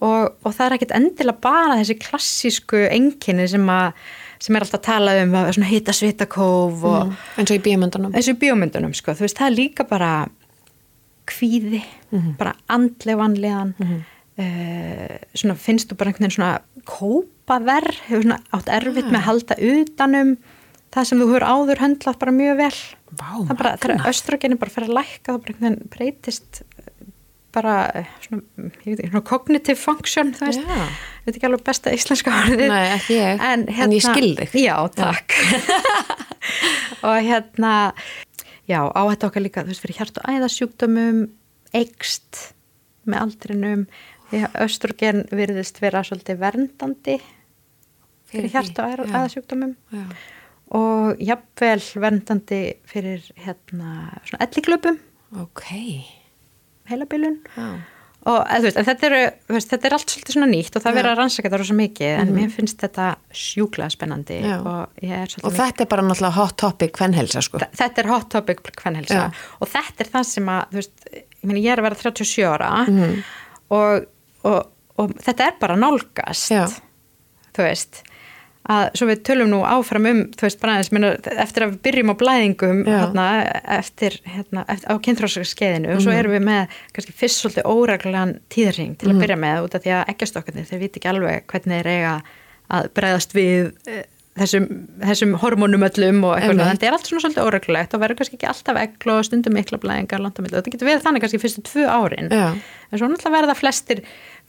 Og, og það er ekkert endilega bara þessi klassísku enginni sem, að, sem er alltaf að tala um að hita svitakóf og Mm. eins og í bíomöndunum eins og í bíómyndunum sko, þú veist, það er líka bara kvíði, bara andleg vanlegan uh, svona finnst þú bara einhvern veginn svona kópaverð, hefur svona átt erfitt með að halda utanum það sem þú hefur áður höndlað bara mjög vel. Vá, það er bara, þegar magnað. östrogeni bara fyrir að lækka þá bara einhvern veginn breytist eh, bara eh, svona, ég veit ekki, svona cognitive function, þú veist. Já. ég veit ekki alveg besta íslenska orðið. Nei, ekki ég, en, en ég skil þig. Já, takk. (laughs) Og hérna já, áhætt okkar líka, þú veist, fyrir hjart og æðasjúkdómum eikst með aldrinum. Því að östrogen virðist vera svolítið verndandi Fyrir hjart og æða- já. æðasjúkdómum. Já. og jafnvel verndandi fyrir hérna svona elliklöpum, ok heilabilun og veist, þetta, eru, veist, þetta er allt svolítið svona nýtt og það verður að rannsaka þetta rosa mikið en mér finnst þetta sjúklega spennandi Já. og og þetta er bara náttúrulega hot topic hvernhelsa sko þetta er hot topic hvernhelsa Já. og þetta er það sem að veist, ég, meni, ég er að vera 37 ára Mhm. og, og, og þetta er bara nálgast Já. þú veist að svo við tölum nú áfram um þú veist bara aðeins, eftir að við byrjum á blæðingum hérna, eftir, hérna, eftir á kynþrósskeiðinu og svo Mhm. erum við með kannski fyrst svolítið óreglulegan tíðring til að byrja með út af því að ekkjastokkarnir þeir viti ekki alveg hvernig þeir eiga að bregðast við eh, þessum, þessum hormónum öllum og eitthvað, en þetta er allt svona svolítið órreglulegt og verður kannski ekki alltaf egl og stundum mikla blæðingar milli. Og þetta getur verið þannig kannski fyrstu tvö árin. Já. en svo náttúrulega verða flestir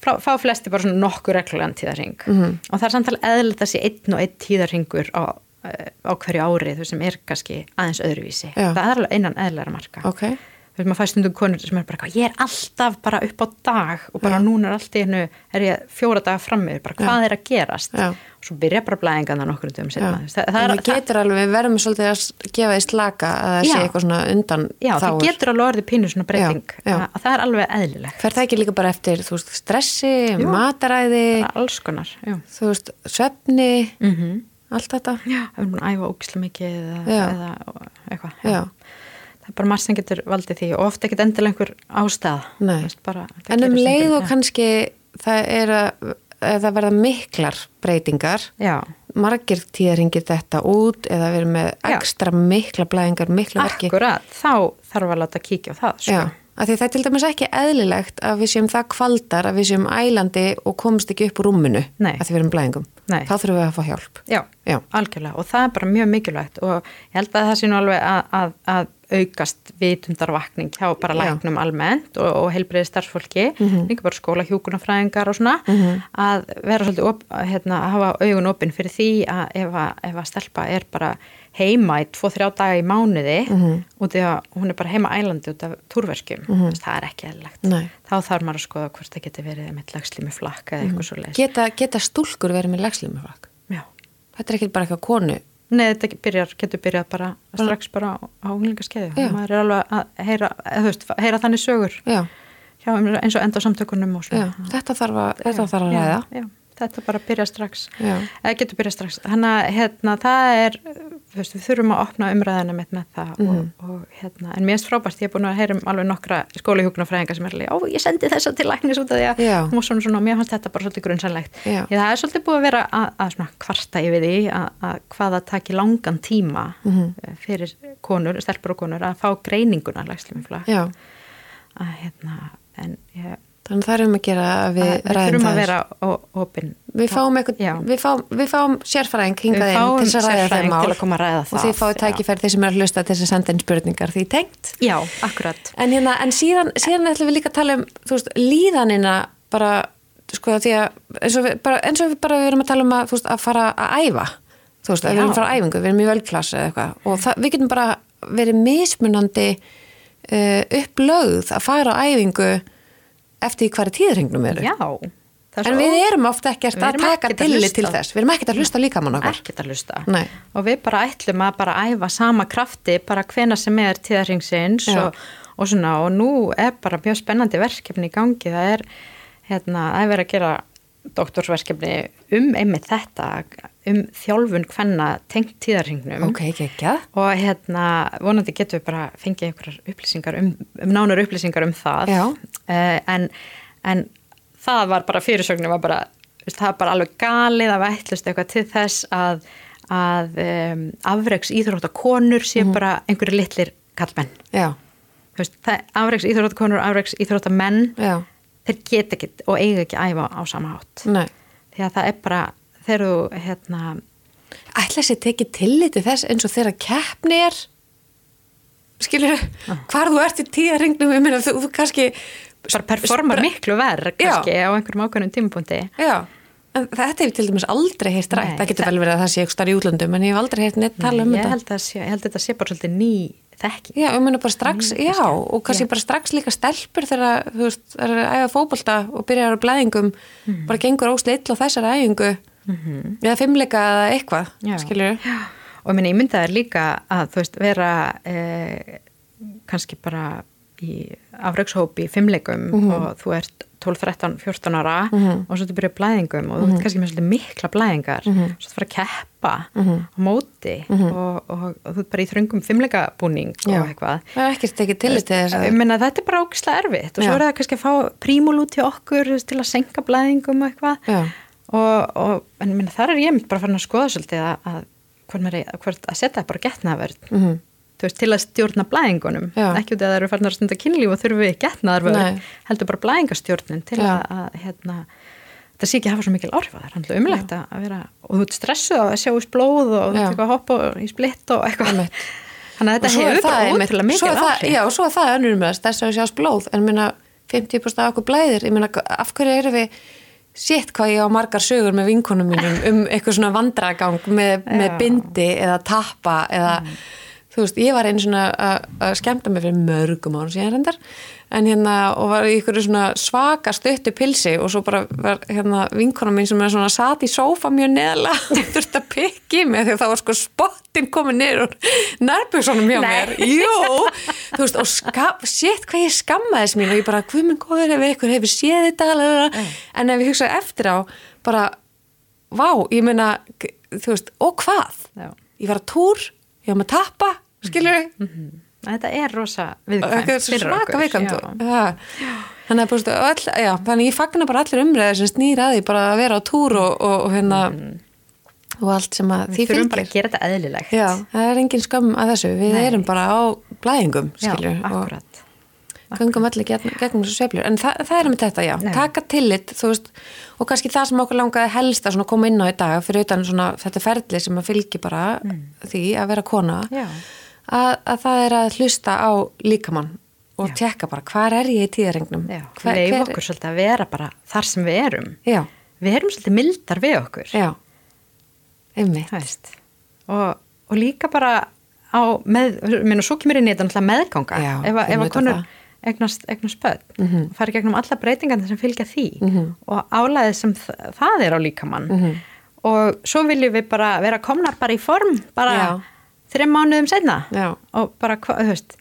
fá flestir bara svona nokkur reglulegan tíðarring Mhm. og það er samtalið eðlilegt að sé einn og einn tíðarringur á, eh, á hverju ári veist, sem er kannski aðeins öðruvísi Já. það er alveg innan eðlilega marka ok veist, maður fæst stundum konur sem er bara eitthvað, ég er alltaf bara upp á dag og bara núna er allt í hennu er ég fjóra daga frammið, bara hvað er að gerast? Já. og svo byrja bara blæðingan það nokkur um setna það, það er, við getur alveg, við verðum svolítið að gefa því slaka að það sé eitthvað svona undan já, það getur alveg orðið pínu svona breyting. Að það er alveg eðlilegt. Fer það ekki líka bara eftir þú veist, stressi, mataræði bara alls konar, já. þú veist, svefni mm allt þetta. Já, ef hún æfa ógislega mikið eða, eða eitthvað. Já. Það er bara margt sem getur valdið því og ofta ekkert endilega einhver ástæða. Veist, bara, en um leið og kannski það er að ef það verða miklar breytingar Já, margir tíðaringir þetta út eða erum með Já. ekstra mikla blæðingar, mikla verki Akkurat, þá þarf að láta kíkja á það sko. Já, það er til dæmis ekki eðlilegt að við séum það kvaldar að við séum ælandi og komumst ekki upp úr rúminu Nei. að því við erum blæðingum. Nei. Þá þurfum við að fá hjálp. Já, Já. algjörlega og það er bara mjög mikilvægt og ég held að það sé nú alveg að, að, að aukast vitundarvakning hjá bara læknum almennt og, og heilbriði starfsfólki, Mhm. líka bara skóla hjúkunarfræðingar og svona, að vera svolítið op, hérna, að hafa augun opinn fyrir því að ef að, ef að stelpa er bara heima í tvo, þrjá daga í mánuði Mhm. og því að hún er bara heima ælandi út af túrverkjum, það er ekki. Nei. Þá þarf maður að skoða hvort það geti verið með lagslími flakka eða eitthvað svo leis. Geta, geta stúlkur verið með legslímuflakk? Já. Þetta er ekki bara eitthvað konu. Nei, þetta byrjar, getur byrjað bara strax bara á, á unglingaskeiðu. Já. Maður er alveg að heyra, veist, heyra þannig sögur Já, hjá, eins og enda samtökunum og já. Þetta þarf að, þetta þarf að já, ræða. já, þetta bara byrja strax. Já. Eða getur byrjað strax. Þannig að hérna, það er, veist, við þurfum að opna umræðina með það Mhm. og, og hérna, en mér erst frábært, ég er búin að heyra um alveg nokkra skólihjúknarfræðinga sem er alveg, ó, ég sendi þessa til læknis út af því að Já. hún var svona svona og mér fannst þetta bara svolítið. Ég, það er svolítið búið að vera að, að svona kvarta yfir því að, að hvað það taki langan tíma Mhm. eh, fyrir konur, stelpur og konur að fá greininguna lægslumifla. Já, Að hérna, en ég, þannig það er um að gera að við að, við ræðum þurfum það. að vera opin. Við fáum, við, fáum, við fáum sérfræðing hingað Við inn til að ræða þeim ræða og þið það, fáið tækifæri þeir sem er að hlusta til þess að senda inn spurningar því tengt. Já, akkurat. En, hérna, en síðan, síðan ætlum við líka að tala um veist, líðanina bara sko því að eins og við bara, eins og við bara við erum að tala um að, veist, að fara að æfa þú veist, að við erum að fara að æfingu, við erum í völklass eða eitthvað og það, við getum bara verið mismunandi uh, upplögð að fara á æfingu eftir er tíðringnum eru. Já. það er en við erum ofta ekki að taka ekkert tillit til þess. Við erum ekkert að hlusta líka mann okkar. Ekkert að hlusta. Nei. og við bara ætlum að bara æfa sama krafti bara hvena sem er tíðarringsins Já. og, og svona. Og nú er bara mjög spennandi verkefni í gangi. Það er hérna að vera að gera doktorsverkefni um einmitt þetta um þjálfun hvenna tengt tíðarringnum ok, ekki ekki og hérna vonandi getum við bara fengið einhverjar upplýsingar um, um nánar upplýsingar um það. Eh, en, en það var bara fyrirsögnin var bara, það var bara alveg galið að við ætlust eitthvað til þess að, að um, afreiks íþróttakonur sé Mhm. bara einhverju litlir kallmenn afreiks íþróttakonur, afreiks íþróttamenn þeir geta ekki og eiga ekki að æfa á sama hátt. Nei. Því að það er bara þegar þú hérna ætla sér tekið tilliti þess eins og þegar keppni er? Skilur, hvar þú ert í tíðarringnum, ég meina þú, þú kannski bara performar miklu verð kannski á einhverjum ákveðnum tímapunkti. Já, en þetta hef ég til dæmis aldrei heyrt rætt, það getur vel verið að það sé eitthvað starf í útlöndum, en ég hef aldrei heyrt neitt tala um ég þetta. held, að sé, ég held að þetta sé bara svolítið ný þekking. Já, ég meina bara strax, Mm, já, og kannski Já. bara strax líka stelpur þegar, þú veist, það er að æfa fótbolta og byrjar á blæðingum, Mhm. bara gengur ósli ill á þessari æfingu, eða fimmleika eða eitthvað, Já. skilur og ég minna, ég mynda þér líka að þú veist, vera eh, kannski bara í afraugshópi fimmleikum Mhm. og þú ert 12, 13, 14 ára og svo þú byrja blæðingum og þú Mhm. ert kannski með svolítið mikla blæðingar svo þú fara að keppa Mhm. á móti og, og, og þú ert bara í þröngum fimmleikabúning Já. og eitthvað Það er ekkert tillit til þess ég að, meina þetta er bara ógislega erfitt og Já. svo er það kannski að fá prímul út til okkur til að senka blæðingum og eitthvað já, og, og en meina þar er ég mynd bara farin að skoða svolítið að, að, er, hvort að setja bara getnaðverð mhm, þú veist, til að stjórna blæðingunum. Ekki út af að það eru farin að stunda kynlíf og þurfum við getnaðarvörð Nei. heldur bara blæðingastjórnin til Já. að, að hérna, það sé ekki hafa svo mikil á það er handla umlegt að að vera og þú ert stressuð að sjá úr blóð og þú ert eitthvað að hoppa í splitt og eitthvað. Þannig að þetta er hefur bara svo mikil er áhrif. Já, og svo er það önnur með þess, þess að sjást blóð. En minna 50% af okkur blæðir. Ég meina, af hverju erum við sétt hvað ég á margar sögur með vinkonum mínum um eitthvað svona vandragang með, með bindi eða tappa eða, þú veist, ég var einu svona að skemmta mig fyrir mörgum árum síðan reyndar en hérna, og var í ykkur svona svaka stuttu pilsi og svo bara var hérna vinkonum mín sem er svona sat í sófa mjög neðla (laughs) og þurfti að pikki mig að það var sko spottin komið niður og nærbjörnsonum hjá Nei. mér jú, þú veist, og sétt hvað ég skammaðis mín og ég bara, hvað minn góður ef ykkur hefur séð þetta lalala. en ef ég hugsa eftir á bara, vá, ég meina þú veist, og hvað Já. ég var að túr, ég var með tappa skilur við, þetta er rosa þetta viðkvæmt er svo fyrir svaka ja. þannig að öll, já, þannig ég fagna bara allir umræðir sem snýr að því bara að vera á túr og, og, og hérna og allt sem að því við þurfum bara fylgir að gera þetta eðlilegt. Já, það er engin skömm að þessu, við Nei. erum bara á blæðingum, skilju, Já, akkurat. Gangum allir gegn, gegnum þessu sveiflur, en það, það er með þetta, já, Nei. taka tillit, veist, og kannski það sem okkur langaði helst að koma inn á í dag, fyrir utan svona þetta ferli sem að fylgi bara því að vera kona, Mm. Já. Að, að það er að hlusta á líkamann og Já. tekka bara, hvar er ég í tíðarengnum? Leif hver- okkur svolítið að vera bara þar sem við erum Já, við erum svolítið mildar við okkur einmitt, og, og líka bara á með, minn og svo kemur inn í þetta meðganga Já, ef, ef að konur það. eignast, eignast börn mm Mhm. fara gegnum alla breytingarnir sem fylgja því og álæðið sem það er á líkamann Mhm. og svo viljum við bara vera komnar bara í form bara Já. Þreim mánuðum senna Já. og bara, þú veist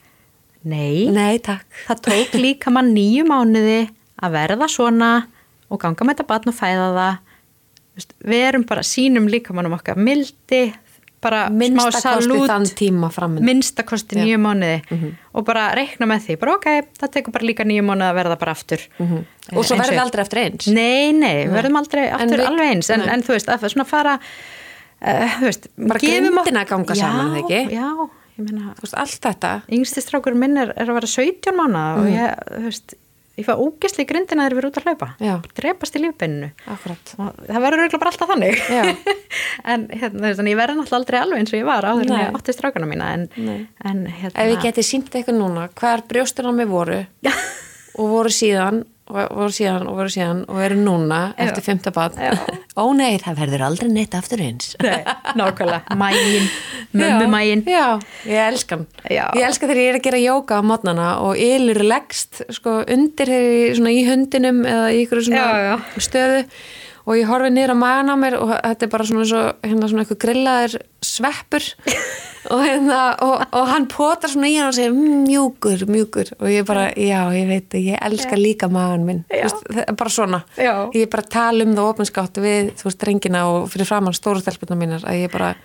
nei, nei, það tók líkamann nýju mánuði að verða svona og ganga með þetta barn og fæða það. Veist, við erum bara sínum líkamannum okkar mildi bara smá minnsta kosti salút. minnstakosti nýju mánuði. Og bara reikna með því, bara ok, það tekur bara líka nýju mánuði að verða bara aftur. Og svo Eins verður aldrei eftir eins. Nei, nei, við verðum aldrei aftur við- alveg eins, en, nei. en þú veist, að svona fara uh, þú veist, Bara að ganga saman, Já, eða ekki? Já, ég meina Þú veist, allt þetta, yngsti strákur minn er, er að vera 17 mánuða Mhm. og ég, þú veist, ég fá ógæsli grindina þegar við erum út að hlaupa Já. drepast í lífbeininu það verður auðvitað bara alltaf þannig Já. (laughs) en hérna, en ég verði náttúrulega aldrei alveg eins og ég var áður en Nei. ég átti strákana mína en, en hérna Ef ég geti sínt eitthvað núna, hvar brjóstur á mig voru (laughs) og voru síðan og voru síðan og voru síðan og eru núna Já. eftir fymta bad Já. (laughs) Ó nei, það verður aldrei neitt aftur eins Nei, nákvæmlega, mægin (laughs) mömmu mægin Já, ég elskan Já. Ég elska þegar ég er að gera jóka á mótnana og ylur leggst sko undir þegar ég svona í hundinum eða í ykkur svona Já, já. stöðu og ég horfi á magan á mér og þetta er bara svona, svo, hérna, svona eitthvað grillaður sveppur. (laughs) Og, hérna, og, og hann potar svona í hann og segir "Mm, mjúkur, mjúkur. Og ég bara, já, ég veit, ég elska líka magan minn, það er bara svona. Já. ég bara tala um það opinskátt við, þú veist, rengina og fyrir framann stóru stelpunna mínar að ég bara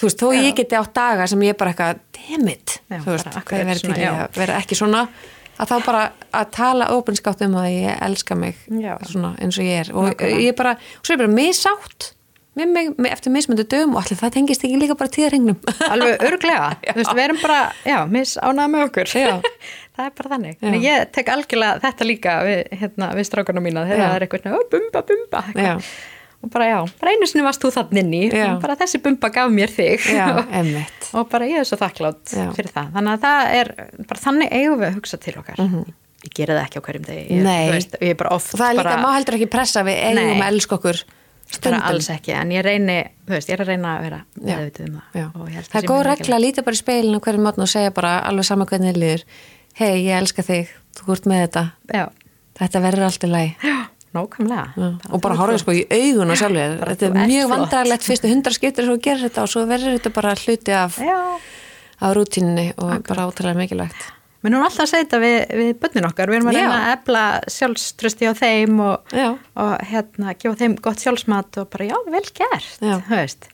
þú veist, þó Já. ég geti átt daga sem ég bara eitthvað, dammit Já, þú veist, bara, af hvað hverju ég verið svona, til í já. að vera ekki svona að þá bara að tala opinskátt um að ég elska mig svona eins og ég er. Og Nákvæmlega. ég er bara, og svo er ég bara misátt mig, eftir mismöndu dögum og allir það tengist ekki líka bara tíðarhengnum alveg (laughs) örglega, þú veist, við erum bara já, misánað með okkur. (laughs) Það er bara þannig, Já. en ég tek algjörlega þetta líka við, hérna, við strákana mína þegar það er eitthvað, svona, "Ó, bumba, bumba. Og bara já, bara einu sinni varst þú þannig inn í og bara þessi bumba gaf mér þig. Já, (laughs) og bara ég er svo þakklátt Já. fyrir það. Þannig að það er, bara þannig eigum við að hugsa til okkar. Ég gera það ekki á hverjum degi. Ég. Nei. þú veist, ég er bara og það er líka, bara, má heldur ekki pressa við eigum að elska okkur stundum. alls ekki, en ég reyni þú veist, ég er að reyna að vera Já. meðvituð um það og það er góð regla að líta bara í speilin á hverju mótn og segja bara alveg sama hvernig þið liður hei, ég elska þig, þú ert með þetta. Já, þetta verður allt í lagi. Já, nákvæmlega. Já, og bara horfa sko í augun og sjálfur Bara þetta er þú mjög vandrarlegt fyrstu hundra skiptir svo gerir þetta og svo verður þetta bara hluti af, já, af rútínni og bara ótrúlega mikilvægt. Menn hún alltaf að segja þetta við, við bönnin okkar, við erum að Já. reyna að efla sjálfströsti á þeim og, Já. og hérna, gefa þeim gott sjálfsmat og bara já, vel gert, Já. þú veist,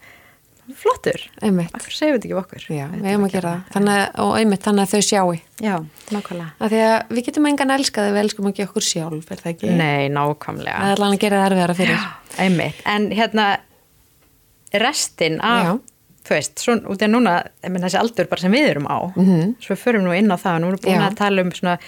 flottur, segjum við þetta ekki við okkur. já, við hefum að gera það þannig, að- og einmitt þannig að þau sjáu Já, nákvæmlega. að við getum engan elskað ef við elskum ekki okkur sjálf, er það ekki? Nei, nákvæmlega. það er alveg að gera það erfiðara fyrir Einmitt, en hérna restin af, Já. þú veist, svo, út af núna, ég menn þessi aldur bara sem við erum á, Mhm. svo við förum nú inn á það, nú erum við búin Já. að tala um svona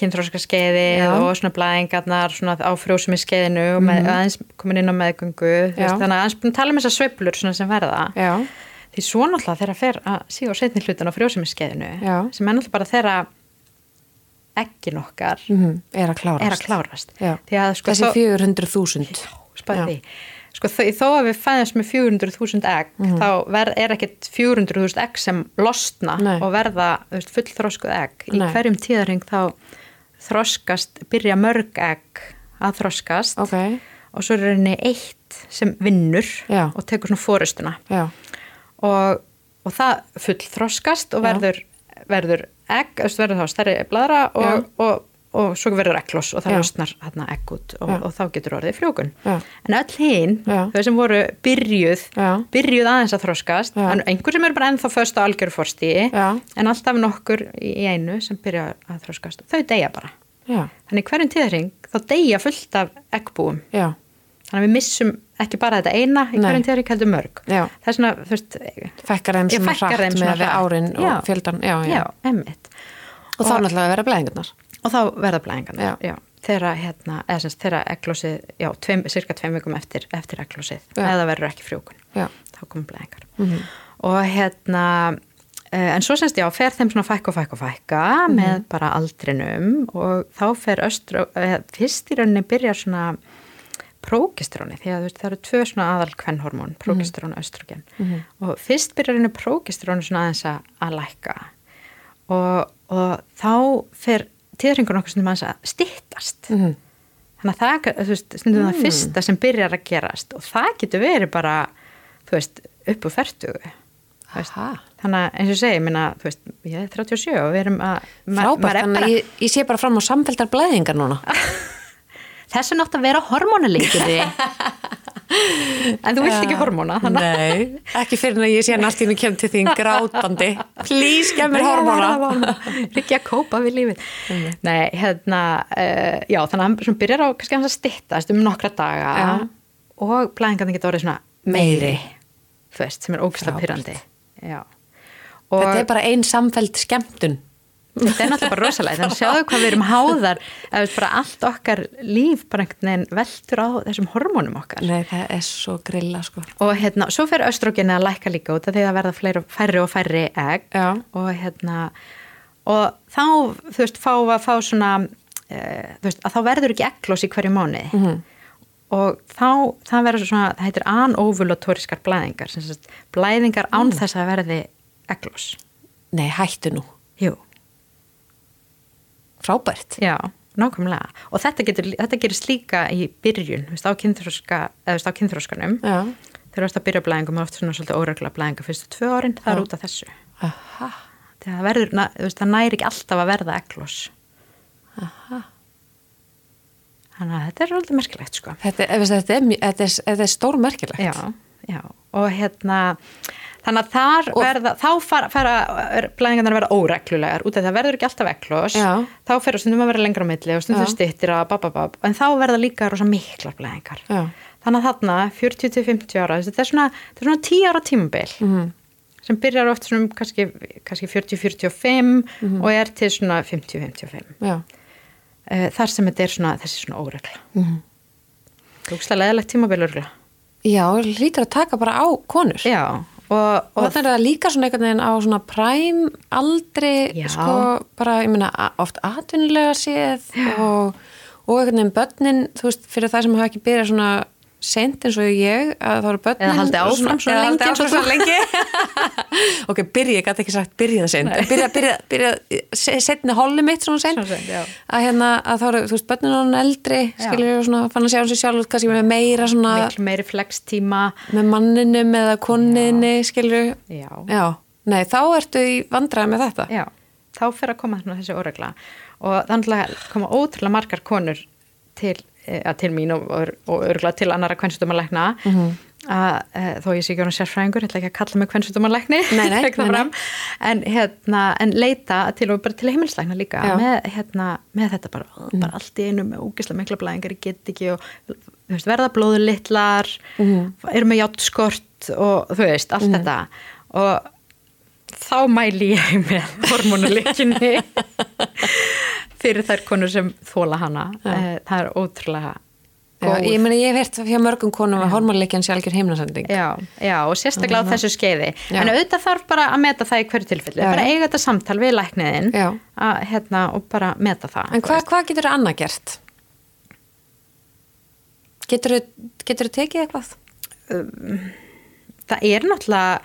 kynþróskaskeiði Já. og svona blæðingarnar svona á frjósumiskeiðinu og með, aðeins komin inn á meðgöngu, veist, þannig að aðeins tala um þessar svona sem verða. já, Því svo náttúrulega þegar að fer að síða á setni hlutin á frjósumiskeiðinu, Já. sem er náttúrulega bara þegar eggin okkar mm er að klárast er að klárast. Að sko þessi þó- 400.000 spæði sko þó, að við fæðast með 400.000 egg Mhm. þá ver, er ekkert 400.000 egg sem losna Nei. og verða fullþroskuð egg í Nei. hverjum tíðarhing þá þroskast byrja mörg egg að þroskast. Ok, og svo er henni eitt sem vinnur Já. og tekur svona fórustuna og, og það fullþroskast og Já. verður, verður egg, verður þá stærri bladra og, og, og svo verður eggloss og það losnar hérna egg út og, og þá getur orðið frjókun Já. en öll hinn, þau sem voru byrjuð Já. byrjuð aðeins að þroskast en einhver sem er bara ennþá föst á Já. en alltaf nokkur í einu sem byrja að þroskast þau deyja bara. Já, þannig hverjum tíðring þá deyja fullt af eggbúum. Já. Þannig að við missum ekki bara þetta eina í hverjum teóri heldur mörg. Það er svona, þú veist Fækkar þeim svona svona með árin og fjöldan. Og þá náttúrulega vera blæðingarnar. Og þá verða já. þeirra, hérna, eða semst, þeirra eglósið, já, tveim, cirka tveim vikum eftir, eftir eglósið, eða verður ekki frjókun Já. þá komum blæðingar. Og hérna eh, en svo semst, já, fer þeim svona fækka og fækka og fækka með bara aldrinum. Og þá fer östru, eh, fyrst í rauninni byrjar svona prógistróni, því að veist, það eru tvö svona aðal kvennhormón, prógistrón og östrogen. Og fyrst byrjar henni prógistrónu svona aðeins að, að lækka. Og, og þá fer tíðringur nokkuð stundum að styttast Mhm. þannig að það, veist, stundum það fyrsta sem byrjar að gerast og það getur verið bara, veist, upp úr fertugu Aha. þannig að eins og segi, minna, veist, ég er 37 og við erum að Frábært, er þannig að ég, ég sé bara fram á samfeldar blæðingar núna. (laughs) þessu nátt að vera hormónuleikiri (laughs) en þú vilt ekki hormóna að Nei, ekki fyrir en að ég sé hann allt í mig kem til þín grátandi. Please, gef mér (laughs) hormóna. ekki að kópa við lífið nei, hérna uh, já, þannig að hann byrjar á kannski hans að styttast um nokkra daga Já. og blæðingarnir geta orðið svona meiri þú veist, sem er Frábært. pyrrandi Þetta er bara ein samfeld skemmtun. Þetta er náttúrulega bara rosalega þannig að sjáðu hvað við erum háðar veist, bara allt okkar líf bara einhvern veginn veltur á þessum hormónum okkar Nei, það er svo grilla, sko. og hérna, svo fer östrogeni að lækka líka út af því að verða fleiri, færri og færri egg Já. og hérna og þá, þú veist, fá að fá svona e, þú veist, að þá verður ekki egglós í hverju mánu Mhm. og þá, það verður svona það heitir anovulatoriskar blæðingar sagt, blæðingar án Mm. þess að verði egglós Nei, hættu nú. jú, Frábært. já, nákvæmlega og þetta, getur, þetta gerist líka í byrjun þú veist, á kynþróskanum Já. þegar þú ert að byrja blæðingum er oft svona svolítið óregla blæðinga fyrstu tvö árin, það er Já. út af þessu Aha. það verður, na- veist, það næri ekki alltaf að verða eglós þannig að þetta er svolítið merkilegt sko Þetta, þetta, er, er, er stór merkilegt. já, já, og hérna þannig að þar Og- verða þá fara, fara blæðingarnar að vera óreglulegar út af það verður ekki alltaf Já. þá fer stundum að vera lengra á milli og stundum stittir að bababab en þá verða líka rosa miklar blæðingar Já. þannig að þarna 40-50 ára þetta er svona, þetta er svona 10 ára tímabil Mhm. sem byrjar oft svona kannski, kannski 40-45 Mhm. og er til svona 50-55 Já. uh, þar sem þetta er svona þessi svona óregla Mhm. Þúkslega leðilegt tímabil örgla Já, lítur að taka bara á konur. Já, og, Og þannig er það líka svona einhvern veginn á svona præm aldri, Já. sko, bara, ég meina, oft atvinnulega séð og, og einhvern veginn börnin, þú veist, fyrir það sem hafa ekki byrjað svona sent eins og ég, að það eru börnin. Eða haldið áfram eða lengi og áfram svona lengi. (laughs) ok, byrja, ég gæti ekki sagt byrjað sent, en byrja, byrja, byrja, setni holli mitt svona sent. Að hérna, að þá eru, þú veist, börnin er hann eldri, Já. skilur svona, fann að sjá hans sjálf, kannski með meira svona, miklu meiri flextíma með manninum eða konninni, Já, nei, þá ertu í vandræði með þetta. já, þá fyrir að koma þessi óregla og þannig að koma ótrúlega margar konur til, að til mín og, og, og örgulega til annara kvennstumalækna Mhm. að e, þó ég sé ekki á sérfræðingur, ég ætla ekki að kalla mig nei. (laughs) en, hérna, en leita til og bara til heimilslækna líka með, hérna, með þetta bara, bara allt í einu með ógislega mikla blæðingar, ég get ekki og veist, verða blóður litlar Mhm. eru með játskort og þú veist, allt þetta. Og þá mæli ég með hormonuleikinni (laughs) fyrir þær konur sem þóla hana Já. Eh, það er ótrúlega Já, góð ég meni, ég hef hert hjá mörgum konum að hormonleikjan sé algjör heimnasending. Já, já, og sérstaklega á þessu skeiði Já. en auðvitað þarf bara að meta það í hverju tilfelli Já, bara já. eiga þetta samtal við lækniðin Já. að, hérna, og bara meta það En hvað hva getur þú annað gert? Getur þú tekið eitthvað? það er náttúrulega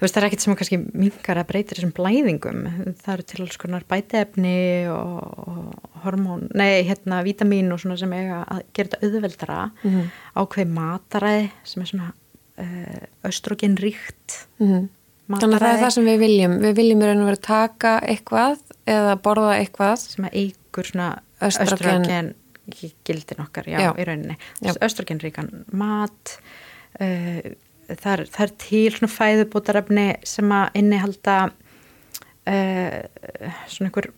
veist, það er ekkert sem að kannski mingar að breyta þessum blæðingum það eru til alls konar bæteefni og, og hormón, nei, hérna vítamín og svona sem eiga að gera þetta auðveldara Mhm. ákveð mataræði sem er svona uh, östrogenríkt Mm Þannig að það er það sem við viljum. Við viljum í raun og vera að taka eitthvað eða borða eitthvað. sem eigur svona Östrogen. östrogen gildin okkar, já, Já. í rauninni östrogenríkan mat uh, það, er, það er til svona fæðubótarefni sem að innihalda uh, svona einhver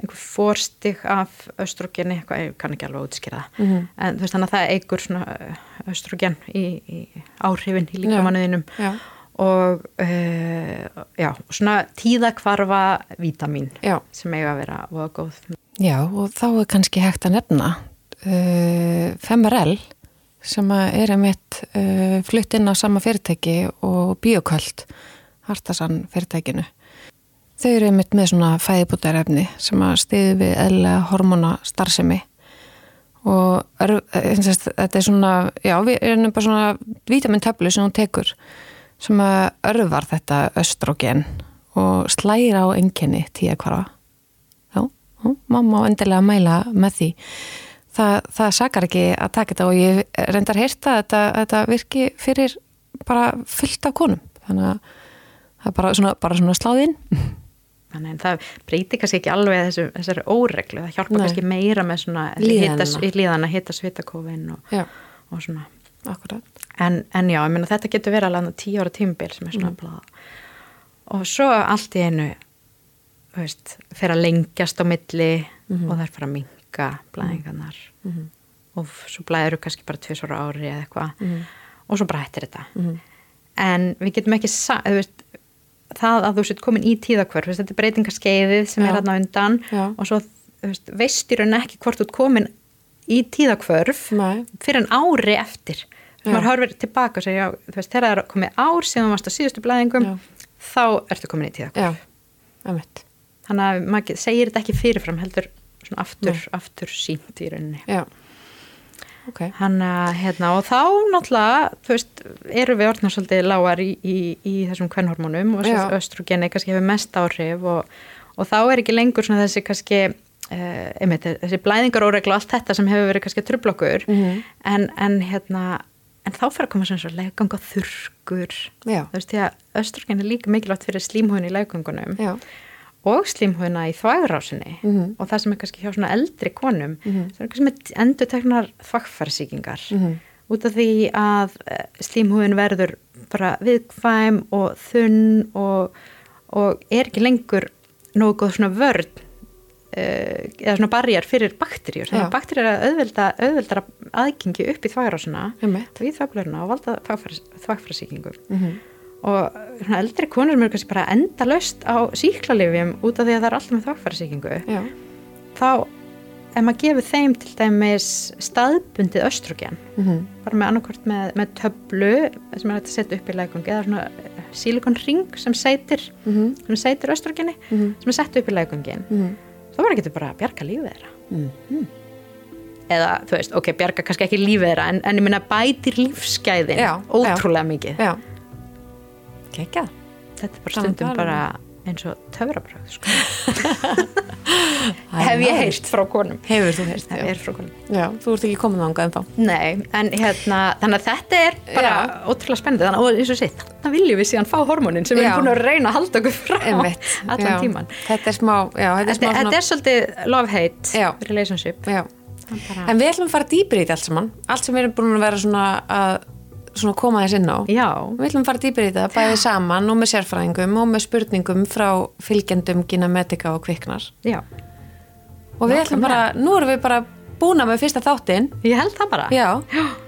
einhver fórstig af östrogeni, eitthvað, ég kann ekki alveg útskýra það, Mhm. en þú veist þannig að það eigur svona östrogen í, í áhrifin í líkamanuðinum Já. og uh, já, svona tíðakvarfa vítamin Já. sem eiga að vera voða góð. Já, og þá er kannski hægt að nefna uh, Femarel sem að er einmitt uh, flutt inn á sama fyrirtæki og bioköld Hartasan fyrirtækinu. Þau eru einmitt með svona fæðibútarefni sem að stiði við eðla hormona starfsemi og er, eins og þetta er svona, já, við erum bara svona vítamintöflu sem hún tekur sem að örvar þetta östrogen og slæra á enginni tíða hvarfa. Já, já, mamma á endilega að mæla með því. Það, það sakar ekki að taka þetta og ég reyndar heyrta að þetta, þetta virki fyrir bara fullt af konum. Þannig að það er bara svona, bara svona sláðinn. (laughs) Þannig en það breyti kannski ekki alveg þessu, þessari óreglu, það hjálpa Nei. kannski meira með svona hitas- líðana, hitta svitakófin og, og svona. akkurat. En, en já, ég meina þetta getur verið alveg tíu ára tímbil sem er svona mm. og svo allt í einu þú veist, fer að lengjast á milli og það er fara að minka blæðingarnar. Og svo blæður kannski bara tvisar ári eða eitthvað. Og svo bara hættir þetta en við getum ekki þú veist, það að þú sett komin í tíðakvörf þetta er breytingarskeiðið sem Já. er hérna undan Já. og svo þú veist, veist í raun ekki hvort þú ert komin í tíðakvörf Nei. fyrir en ári eftir. Já. maður horfir tilbaka og segja, þú veist, þegar það er komið ár sem þú varst á síðustu blæðingum þá ertu komin í tíðakvörf þannig að maður segir þetta ekki fyrirfram heldur aftur, aftur sínt í rauninni Já. Ok. Hann, hérna, og þá náttúrulega, veist, eru við orðnar svolítið lágar í, í, í þessum kvennhormónum og östrogeni kannski hefur mest áhrif og, og þá er ekki lengur svona þessi kannski, uh, einmitt, þessi blæðingaróreglu og allt þetta sem hefur verið kannski trublokkur, Mhm. en, en hérna, en þá fyrir að koma svona svo legang og þurrkur, Já. þú veist, því að östrogen er líka mikilvægt fyrir slímhúin í legangunum Já. Og slímhúina í þvægrásinni Mhm. og það sem er kannski hjá svona eldri konum Mhm. það er kannski með endur teknar þvægfærsíkingar Mhm. út af því að eh, slímhúin verður bara viðkvæm og þunn og, og er ekki lengur nógu góð svona vörn uh, eða svona barjar fyrir bakterjur þannig að bakterjur er auðvelda, auðveldara aðgengi upp í þvægrásina í þvægblöruna og valda þvægfærsíkingum. Og eldri konur eru kannski bara enda löst á síklarlifjum út af því að það er alltaf með þvægfærsíkingu Já. þá ef maður gefur þeim til dæmis staðbundið östrogen Mhm. bara með annarkvort með, með töflu sem er hægt að setja upp í legungi eða svona sílikonring sem seitir Mhm. sem seitir östrogeni Mhm. sem er sett upp í legungin Mhm. þá bara getur bara að bjarga lífið þeirra Mhm. eða þú veist, ok, bjarga kannski ekki lífið þeirra en, en ég minna bætir lífsgæðin Já, ótrúlega mikið Já. Kekja. þetta er bara stundum bara eins og töfrabröð sko. (laughs) hef ég heyrt frá konum Hefur þú já. heyrt frá konum Já, þú ert ekki komin þangað en þá. Nei, en hérna, þannig að þetta er bara ótrúlega spennandi, þannig að eins og sitt, þannig viljum við síðan fá hormónin sem við Já. erum búin að reyna að halda okkur frá Einmitt. allan já. tíman. Þetta er smá, já, þetta er smá Þetta, þetta er svolítið love-hate Já. relationship. Já. En við ætlum að fara dýpir í þetta allt saman. Allt sem við erum búin að vera svona að svona koma þess inn á. Já, Við ætlum að fara dýpir í þetta, bæði saman og með sérfræðingum og með spurningum frá fylgjendum Gina Medica og Kviknar. já, Og við ætlum bara, nú erum við bara búna með fyrsta þáttinn. ég held það bara. Já.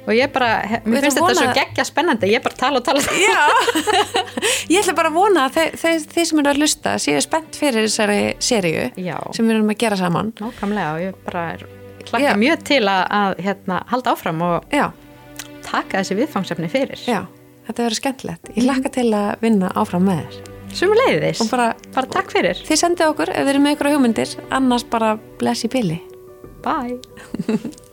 Og ég bara, mér finnst þetta svo vona- geggja spennandi, ég bara tala og tala. (laughs) Ég ætla bara að vona að þe- þe- þið sem eru að hlusta séu spennt fyrir þessari Já, sem við erum að gera saman. nákvæmlega og ég bara er, Já. hlakka mjög til að, að hérna, halda áfram og Já, taka þessi viðfangsefni fyrir. já, þetta verður skemmtilegt. Ég hlakka til að vinna áfram með þér. Sumur leiðis. Bara, bara takk fyrir. þið sendið okkur ef þið eru með ykkur hugmyndir, annars bara bless í billi. Bye. (laughs)